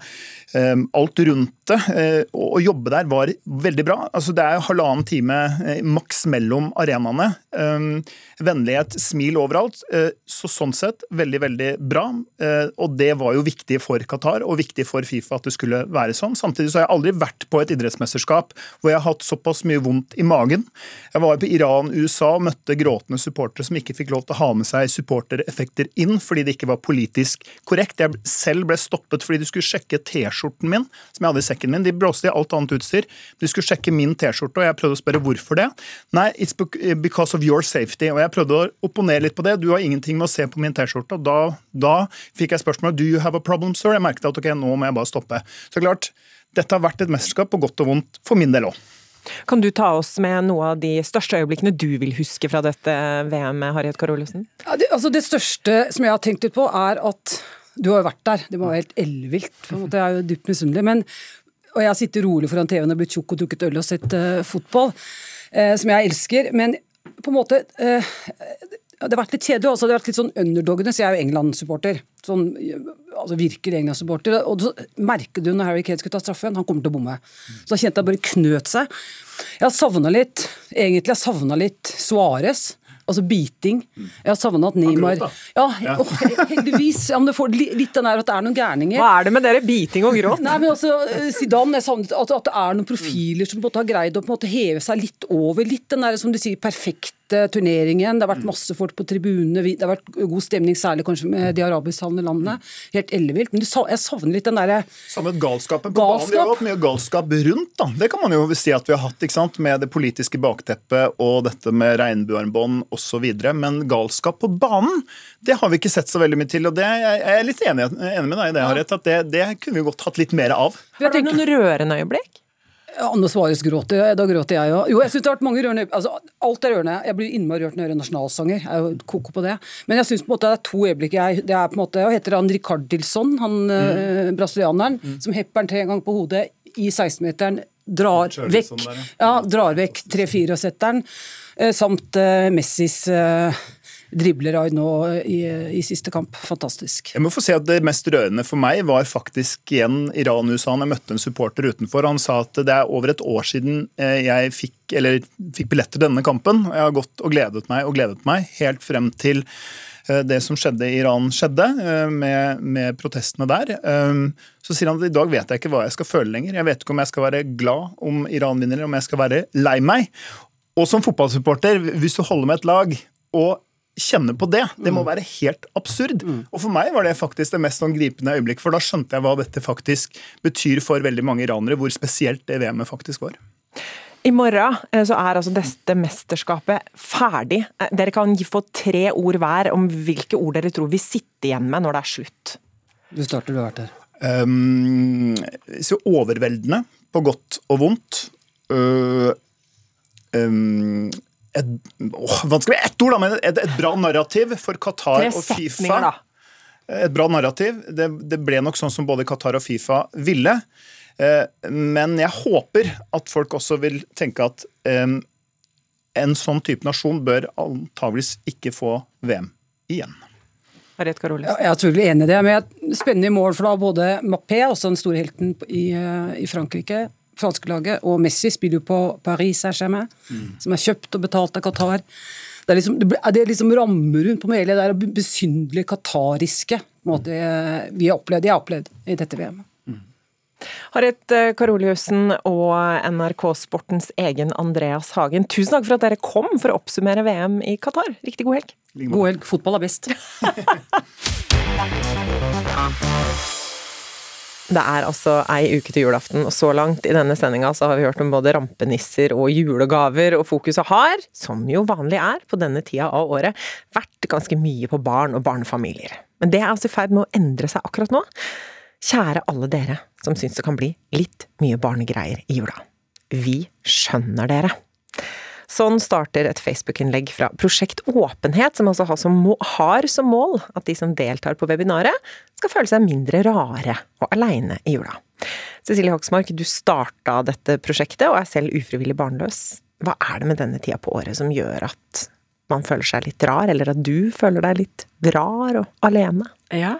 eh, alt rundt det, eh, å jobbe der var veldig bra. Altså, det er halvannen time maks mellom arenaene. Vennlighet, smil overalt. Så sånn sett veldig veldig bra. Eh, og det var jo viktig for Qatar og viktig for Fifa at det skulle være sånn. Samtidig så har jeg aldri vært på et idrettsmesterskap hvor jeg har hatt såpass mye vondt i magen. Jeg var på Iran, USA og møtte gråtende supportere som ikke fikk lov til å ha med seg supportereffekter inn fordi det ikke var politisk korrekt. Jeg selv ble stoppet fordi de skulle sjekke T-skjorten min, som jeg hadde i sekken min. De blåste i alt annet utstyr. De skulle sjekke min T-skjorte, og jeg prøvde å spørre hvorfor det. Nei, it's because of your safety. Og jeg prøvde å opponere litt på det. Du har ingenting med å se på min T-skjorte. og da da, da fikk jeg spørsmålet Do you have a problem, sir? Jeg merket at ok, nå må jeg bare stoppe. Så klart, dette har vært et mesterskap på godt og vondt for min del òg. Kan du ta oss med noe av de største øyeblikkene du vil huske fra dette VM-et, Harriet Karolesen? Ja, det, altså det største som jeg har tenkt litt på, er at du har jo vært der. Det var helt ellevilt. Jeg er jo dypt misunnelig. Men, og jeg har sittet rolig foran TV-en og blitt tjukk og drukket øl og sett uh, fotball, uh, som jeg elsker. Men på en måte uh, det har vært litt kjedelig også. Det har vært litt sånn underdogene, så jeg er jo England-supporter. Sånn, altså virkelig England-supporter. Og så merker du når Harry Kane skulle ta straffen, han kommer til å bomme. Så da kjente jeg bare knøt seg. Jeg har savna litt, egentlig jeg savna litt Suárez. Altså biting. Jeg har savna at Neymar Ja, og heldigvis. Ja, men det får litt den der at det er noen gærninger. Hva er det med dere biting og gråt? Nei, men altså, Zidane, jeg savnet at, at det er noen profiler som på en måte har greid å på en måte heve seg litt over. Litt den der, som du sier, perfekt turneringen. Det har vært masse folk på tribunene. Det har vært god stemning, særlig kanskje med de arabisktalende landene. Helt ellevilt. Men jeg savner litt den derre Savnet galskapen på galskap. banen. Vi har hatt mye galskap rundt, da. Det kan man jo si at vi har hatt, ikke sant. Med det politiske bakteppet og dette med regnbuearmbånd osv. Men galskap på banen, det har vi ikke sett så veldig mye til. Og det, jeg er litt enig, enig med deg i det, Harriet. At det, det kunne vi godt hatt litt mer av. Har du noen rørende øyeblikk? Anne Svares gråter, da gråter jeg òg. Jo, jeg syns det har vært mange rørende altså, Alt er rørende. Jeg blir innmari rørt når jeg hører nasjonalsanger. Jeg er jo koko på det. Men jeg syns det er to øyeblikk jeg Det er på en måte Hva heter han Ricardilson, han mm. eh, brasilianeren, mm. som hepper den tre ganger på hodet i 16-meteren. Drar vekk, ja, drar vekk 3-4-setteren, eh, samt eh, Messis eh, dribler nå i, i, siste kamp. Fantastisk. Jeg må få si at Det mest rørende for meg var faktisk igjen Iran-USA. Jeg møtte en supporter utenfor. Han sa at det er over et år siden eh, jeg fikk, eller, fikk billetter til denne kampen. Jeg har gått og gledet meg og gledet meg helt frem til eh, det som skjedde i Iran skjedde, eh, med, med, protestene der. Så sier han at i dag vet jeg ikke hva jeg skal føle lenger. Jeg vet ikke om jeg skal være glad om Iran vinner, eller om jeg skal være lei meg. Og som fotballsupporter, hvis du holder med et lag og kjenner på det, det må være helt absurd. Og for meg var det faktisk det mest sånn gripende øyeblikk, for da skjønte jeg hva dette faktisk betyr for veldig mange iranere, hvor spesielt det VM-et faktisk var. I morgen eh, så er altså dette mesterskapet ferdig. Eh, Dere kan få tre ord hver om hvilke ord dere tror vi sitter igjen med når det er slutt. Du starter, du har vært her. Um, så overveldende på godt og vondt. Uh, um, et, åh, vanskelig ett ord, da, men et, et bra narrativ for Qatar og Fifa. da. Et bra narrativ. Det, det ble nok sånn som både Qatar og Fifa ville. Eh, Men jeg håper at folk også vil tenke at en sånn type nasjon bør antageligvis ikke få VM igjen. Jeg er selvfølgelig enig i det, men jeg- spennende mål for da både Mappé, også den store helten i, eh, i Frankrike, franske laget, og Messi spiller jo på Paris Saint-Germain, som er kjøpt og betalt av Qatar. Det er liksom, det er liksom rammer rundt på hele det der besynderlige qatariske måte, vi har opplevd, jeg har opplevd i dette VM. Harriet eh, Karoliussen og NRK Sportens egen Andreas Hagen, tusen takk for at dere kom for å oppsummere VM i Qatar. Riktig god helg. God helg. Fotball er best. Det er altså ei uke til julaften, og så langt i denne sendinga så har vi hørt om både rampenisser og julegaver, og fokuset har, som jo vanlig er på denne tida av året, vært ganske mye på barn og barnefamilier. Men det er altså i ferd med å endre seg akkurat nå. Kjære alle dere som syns det kan bli litt mye barnegreier i jula. Vi skjønner dere. Sånn starter et Facebook-innlegg fra Prosjekt Åpenhet, som altså har som, mål at de som deltar på webinaret, skal føle seg mindre rare og aleine i jula. Cecilie Hoksmark, du starta dette prosjektet og er selv ufrivillig barnløs. Hva er det med denne tida på året som gjør at man føler seg litt rar, eller at du føler deg litt rar og alene? Ja,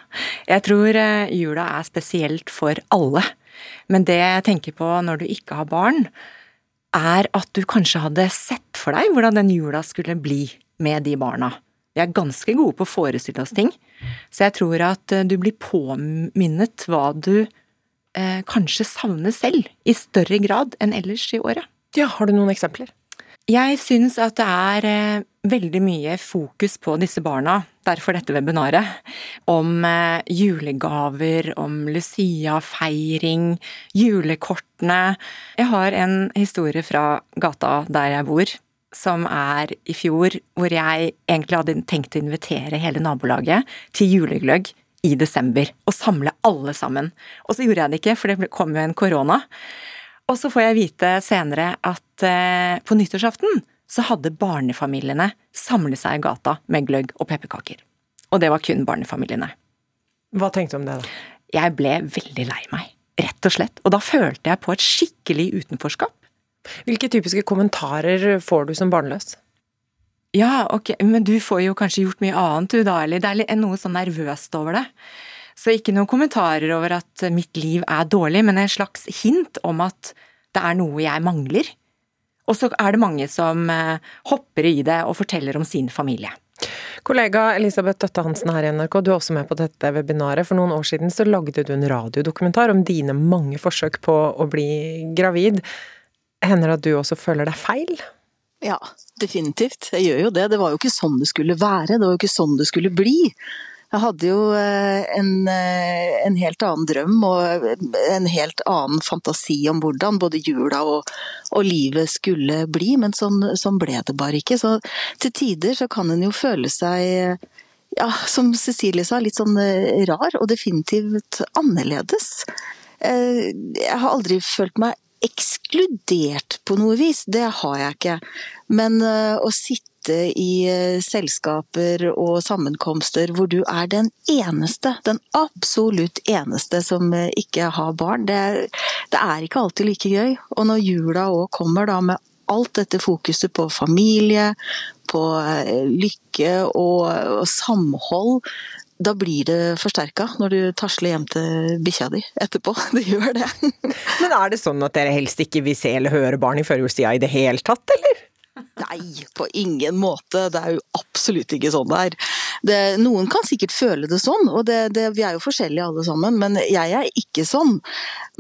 jeg tror eh, jula er spesielt for alle. Men det jeg tenker på når du ikke har barn, er at du kanskje hadde sett for deg hvordan den jula skulle bli med de barna. Vi er ganske gode på å forestille oss ting, så jeg tror at eh, du blir påminnet hva du eh, kanskje savner selv, i større grad enn ellers i året. Ja, har du noen eksempler? Jeg syns at det er eh, veldig mye fokus på disse barna, derfor dette webinaret, om eh, julegaver, om Lucia-feiring, julekortene. Jeg har en historie fra gata der jeg bor, som er i fjor, hvor jeg egentlig hadde tenkt å invitere hele nabolaget til julegløgg i desember, og samle alle sammen. Og så gjorde jeg det ikke, for det kom jo en korona. Og så får jeg vite senere at eh, på nyttårsaften så hadde barnefamiliene samlet seg i gata med gløgg og pepperkaker. Og det var kun barnefamiliene. Hva tenkte du om det, da? Jeg ble veldig lei meg, rett og slett. Og da følte jeg på et skikkelig utenforskap. Hvilke typiske kommentarer får du som barnløs? Ja, ok, men du får jo kanskje gjort mye annet du da, eller det er noe sånn nervøst over det. Så ikke noen kommentarer over at mitt liv er dårlig, men en slags hint om at det er noe jeg mangler. Og så er det mange som eh, hopper i det og forteller om sin familie. Kollega Elisabeth Døtte Hansen her i NRK, du er også med på dette webinaret. For noen år siden så lagde du en radiodokumentar om dine mange forsøk på å bli gravid. Hender det at du også føler deg feil? Ja, definitivt. Jeg gjør jo det. Det var jo ikke sånn det skulle være. Det var jo ikke sånn det skulle bli. Jeg hadde jo eh, en, eh, en helt annen drøm og en helt annen fantasi om hvordan både jula og, og livet skulle bli, men sånn, sånn ble det bare ikke. Så til tider så kan en jo føle seg ja, som Cecilie sa, litt sånn eh, rar, og definitivt annerledes. Eh, Jeg har aldri følt meg ekskludert på noe vis, det har jeg ikke. Men eh, å sitte i eh, selskaper og sammenkomster hvor du er den eneste, den absolutt eneste som eh, ikke har barn, det, det er ikke alltid like gøy. Og når jula òg kommer da med alt dette fokuset på familie, på eh, lykke og, og samhold, da blir det forsterka når du tasler hjem til bikkja di etterpå. Det gjør det. Men er det sånn at dere helst ikke vil se eller høre barn i førjulstida i det hele tatt, eller? Nei, på ingen måte. Det er jo absolutt ikke sånn det er. Noen kan sikkert føle det sånn, og det, det, vi er jo forskjellige alle sammen, men jeg er ikke sånn.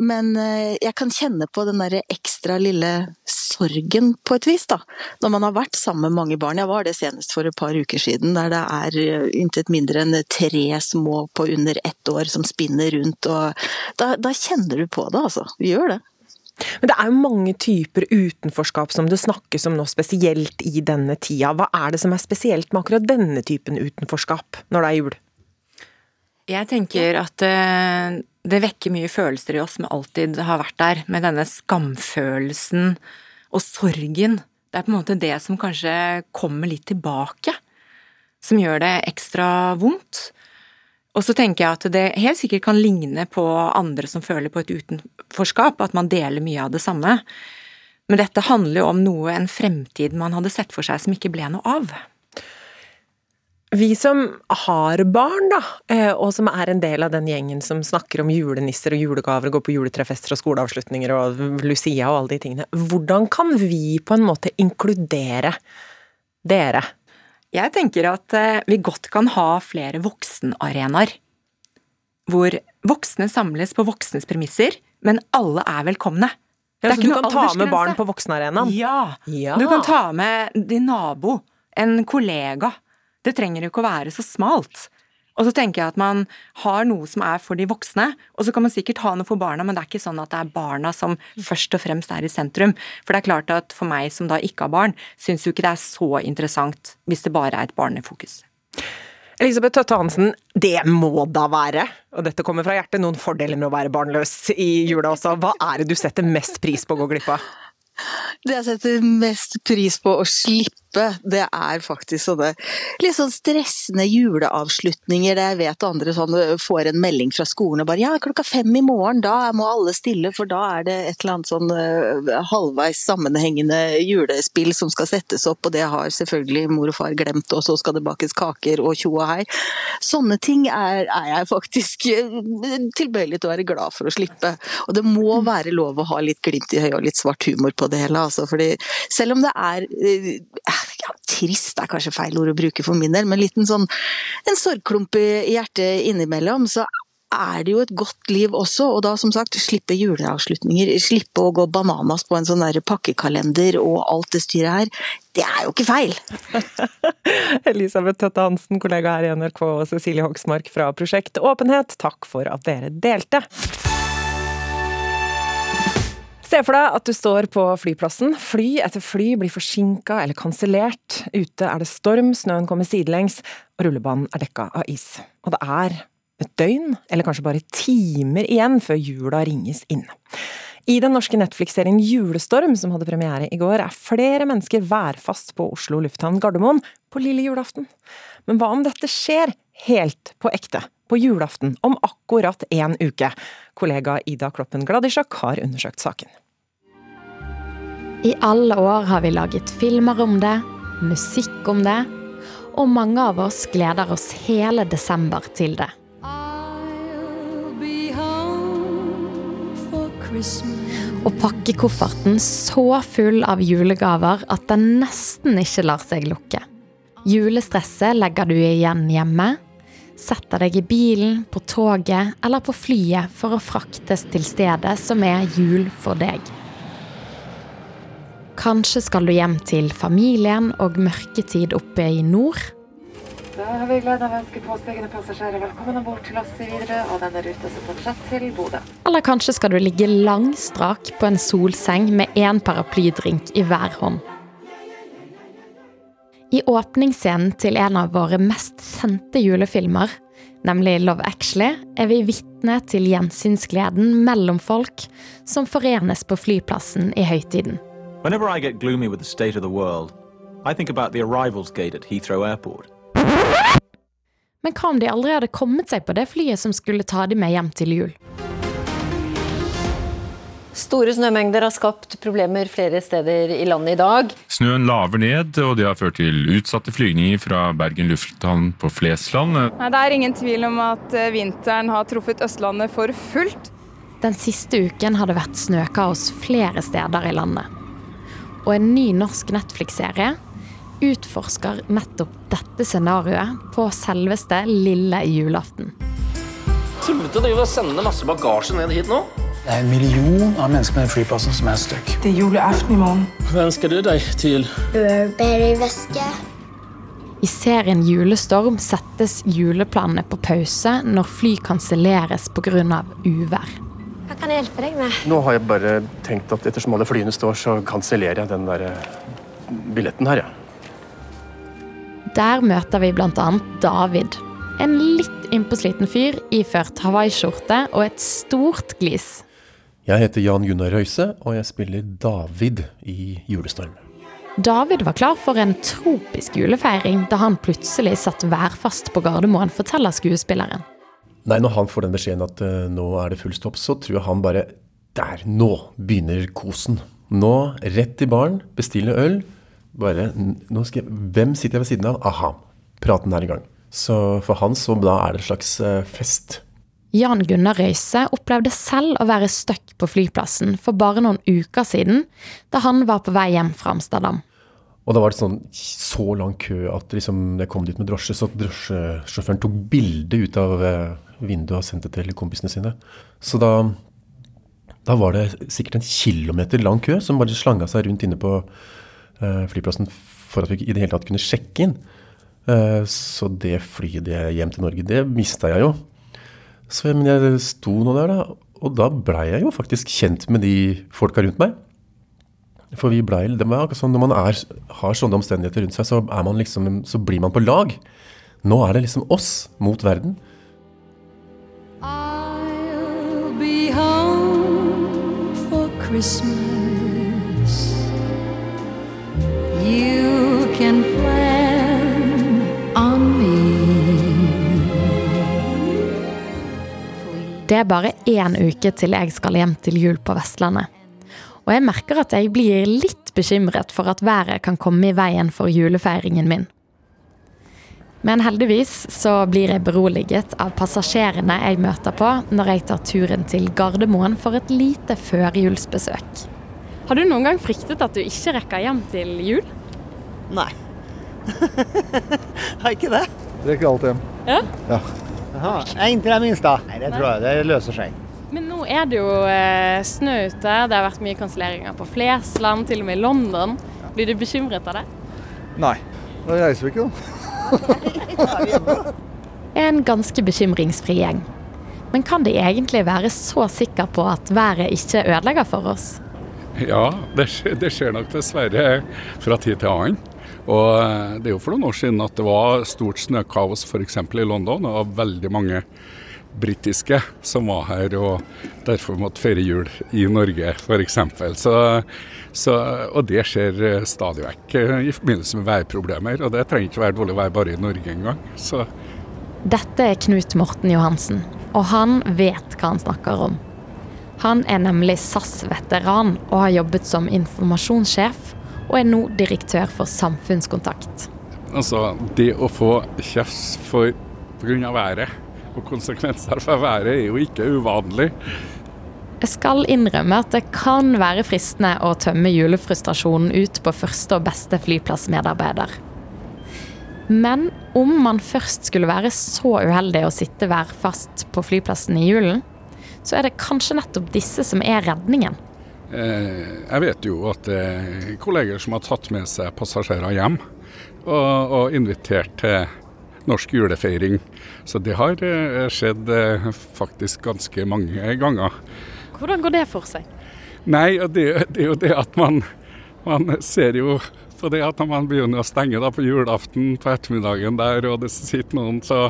Men eh, jeg kan kjenne på den der ekstra lille sorgen på et vis, da. Når man har vært sammen med mange barn. Jeg var det senest for et par uker siden, der det er eh, intet mindre enn tre små på under ett år som spinner rundt. og Da, da kjenner du på det, altså. Vi gjør det. Men det er jo mange typer utenforskap som det snakkes om nå, spesielt i denne tida. Hva er det som er spesielt med akkurat denne typen utenforskap når det er jul? Jeg tenker at eh, det vekker mye følelser i oss som alltid har vært der, med denne skamfølelsen og sorgen. Det er på en måte det som kanskje kommer litt tilbake, som gjør det ekstra vondt. Og så tenker jeg at det helt sikkert kan ligne på andre som føler på et utenforskap, at man deler mye av det samme. Men dette handler jo om noe, en fremtid man hadde sett for seg som ikke ble noe av. Vi som har barn, da, eh, og som er en del av den gjengen som snakker om julenisser og julegaver går på juletrefester og skoleavslutninger og Lucia og alle de tingene, hvordan kan vi på en måte inkludere dere? Jeg tenker at eh, vi godt kan ha flere voksenarenaer. Hvor voksne samles på voksnes premisser, men alle er velkomne. Ja, så du kan ta med barn på voksenarenaen? Ja. ja. Du kan ta med din nabo, en kollega. Det trenger jo ikke å være så smalt. Og så tenker jeg at man har noe som er for de voksne, og så kan man sikkert ha noe for barna, men det er ikke sånn at det er barna som først og fremst er i sentrum. For det er klart at for meg som da ikke har barn, syns jo ikke det er så interessant hvis det bare er et barnefokus. Elisabeth Tøtte Hansen, det må da være, og dette kommer fra hjertet, noen fordeler med å være barnløs i jula også. Hva er det du setter mest pris på å gå glipp av? Det jeg setter mest pris på å slippe, det er faktisk sånne litt sånn stressende juleavslutninger der jeg vet andre sånn får en melding fra skolen og bare ja, klokka fem i morgen, da må alle stille, for da er det et eller annet sånn uh, halvveis sammenhengende julespill som skal settes opp, og det har selvfølgelig mor og far glemt, og så skal det bakes kaker og tjo og hei. Sånne ting er, er jeg faktisk tilbøyelig til å være glad for å slippe. Og det må være lov å ha litt glimt i høyet og litt svart humor på det hele. Altså, fordi selv om det er ja, trist er kanskje feil ord å bruke for min del, men en liten sånn en sorgklump i hjertet innimellom, så er det jo et godt liv også, og da som sagt slippe juleavslutninger, slippe å gå bananas på en sånn der pakkekalender og alt det styret her, det er jo ikke feil! Elisabeth Tøtte Hansen, kollega her i NRK, og Cecilie Hoksmark fra Prosjekt Åpenhet, takk for at dere delte. Se for deg at du står på flyplassen. Fly etter fly blir forsinka eller kansellert. Ute er det storm, snøen kommer sidelengs, og rullebanen er dekka av is. Og det er et døgn, eller kanskje bare timer igjen før jula ringes inn. I den norske Netflix-serien Julestorm, som hadde premiere i går, er flere mennesker værfast på Oslo lufthavn Gardermoen på lille julaften. Men hva om dette skjer helt på ekte? På julaften om akkurat én uke. Kollega Ida Kloppen Gladisjak har undersøkt saken. I alle år har vi laget filmer om det, musikk om det, og mange av oss gleder oss hele desember til det. Å pakke kofferten så full av julegaver at den nesten ikke lar seg lukke. Julestresset legger du igjen hjemme. Setter deg i bilen, på toget eller på flyet for å fraktes til stedet som er jul for deg. Kanskje skal du hjem til familien og mørketid oppe i nord? Da har vi gleden av å ønske påstigende passasjerer velkommen om bord til oss i Widerøe og denne ruta som fortsetter til Bodø. Eller kanskje skal du ligge langstrak på en solseng med én paraplydrink i hver hånd? I åpningsscenen til en av våre mest kjente julefilmer, nemlig Love Actually, er vi vitne til gjensynsgleden mellom folk som forenes på flyplassen i høytiden. Whenever I get gloomy with the state of the world, I think about the arrivals gate at Heathrow Airport. Men hva om de aldri hadde kommet seg på det flyet som skulle ta dem med hjem til jul? Store snømengder har skapt problemer flere steder i landet i dag. Snøen laver ned, og det har ført til utsatte flygninger fra Bergen lufthavn på Flesland. Nei, det er ingen tvil om at eh, vinteren har truffet Østlandet for fullt. Den siste uken har det vært snøkaos flere steder i landet. Og en ny norsk Netflix-serie utforsker nettopp dette scenarioet på selveste lille julaften. Tullete driver og sender masse bagasje ned hit nå. Det er en million av mennesker på den flyplassen som er stuck. Det er julaften i morgen. Hva ønsker du deg til? Burberry-veske. I serien Julestorm settes juleplanene på pause når fly kanselleres pga. uvær. Hva kan jeg hjelpe deg med? Nå har jeg bare tenkt at ettersom alle flyene står, så kansellerer jeg den der eh, billetten her, ja. Der møter vi bl.a. David. En litt innpåsliten fyr iført hawaiiskjorte og et stort glis. Jeg heter Jan Gunnar Røise, og jeg spiller David i Julestorm. David var klar for en tropisk julefeiring da han plutselig satt værfast på Gardermoen, forteller skuespilleren. Nei, når han får den beskjeden at uh, nå er det full stopp, så tror jeg han bare Der! Nå begynner kosen. Nå, rett i baren, bestille øl. Bare nå skal jeg, Hvem sitter jeg ved siden av? Aha. Praten er i gang. Så for han så da er det en slags uh, fest. Jan Gunnar Røise opplevde selv å være stuck på flyplassen for bare noen uker siden, da han var på vei hjem fra Amsterdam. Og da var det sånn så lang kø at liksom, jeg kom dit med drosje, så drosjesjåføren tok bilde ut av eh, vinduet og sendte til kompisene sine. Så da, da var det sikkert en kilometer lang kø som bare slanga seg rundt inne på uh, flyplassen for at vi i det hele tatt kunne sjekke inn. Uh, så det flyet det hjem til Norge, det mista jeg jo. Så men jeg sto nå der, da. Og da blei jeg jo faktisk kjent med de folka rundt meg. For vi blei det var akkurat sånn Når man er, har sånne omstendigheter rundt seg, så, er man liksom, så blir man på lag. Nå er det liksom oss mot verden. I'll be home for Christmas. You can plan on me. Det er bare én uke til jeg skal hjem til jul på Vestlandet. Og jeg merker at jeg blir litt bekymret for at været kan komme i veien for julefeiringen min. Men heldigvis så blir jeg beroliget av passasjerene jeg møter på når jeg tar turen til Gardermoen for et lite førjulsbesøk. Har du noen gang fryktet at du ikke rekker hjem til jul? Nei. Har ikke det. Rekker alt hjem. Ja? Ja. Aha. Inntil det minste. Nei, det tror jeg det løser seg. Nå er det jo eh, snø ute, det har vært mye kanselleringer på Flesland, til og med i London. Blir du bekymret av det? Nei. Da reiser vi ikke, da. En ganske bekymringsfri gjeng. Men kan de egentlig være så sikre på at været ikke ødelegger for oss? Ja, det skjer, det skjer nok dessverre fra tid til annen. Og eh, Det er jo for noen år siden at det var stort snøkaos f.eks. i London. og veldig mange britiske som var her og derfor måtte feire jul i Norge f.eks. Så, så, og det skjer eh, stadig vekk eh, i forbindelse med værproblemer. Og det trenger ikke være dårlig vær bare i Norge engang. Dette er Knut Morten Johansen, og han vet hva han snakker om. Han er nemlig SAS-veteran og har jobbet som informasjonssjef, og er nå direktør for samfunnskontakt. altså, det å få kjeft for pga. været og konsekvenser for været er jo ikke uvanlig. Jeg skal innrømme at det kan være fristende å tømme julefrustrasjonen ut på første og beste flyplassmedarbeider. Men om man først skulle være så uheldig å sitte værfast på flyplassen i julen, så er det kanskje nettopp disse som er redningen. Eh, jeg vet jo at det er kolleger som har tatt med seg passasjerer hjem og, og invitert til norsk julefeiring. Så det har eh, skjedd eh, faktisk ganske mange ganger. Hvordan går det for seg? Nei, det, det er jo det at man, man ser jo på det at når man begynner å stenge da på julaften på ettermiddagen der, og det sitter noen, så,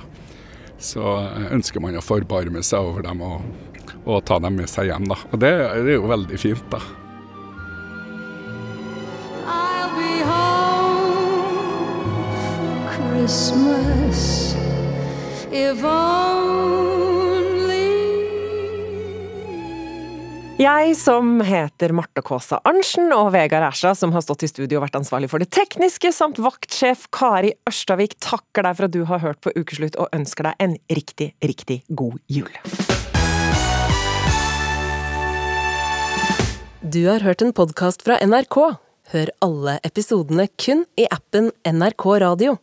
så ønsker man å forbarme seg over dem og, og ta dem med seg hjem. da. Og det, det er jo veldig fint, da. I'll be home for Christmas. If only Jeg som heter Marte Kaasa Arntzen, og Vegard Æsja, som har stått i studio og vært ansvarlig for det tekniske, samt vaktsjef Kari Ørstavik, takker deg for at du har hørt på Ukeslutt, og ønsker deg en riktig, riktig god jul. Du har hørt en podkast fra NRK. Hør alle episodene kun i appen NRK Radio.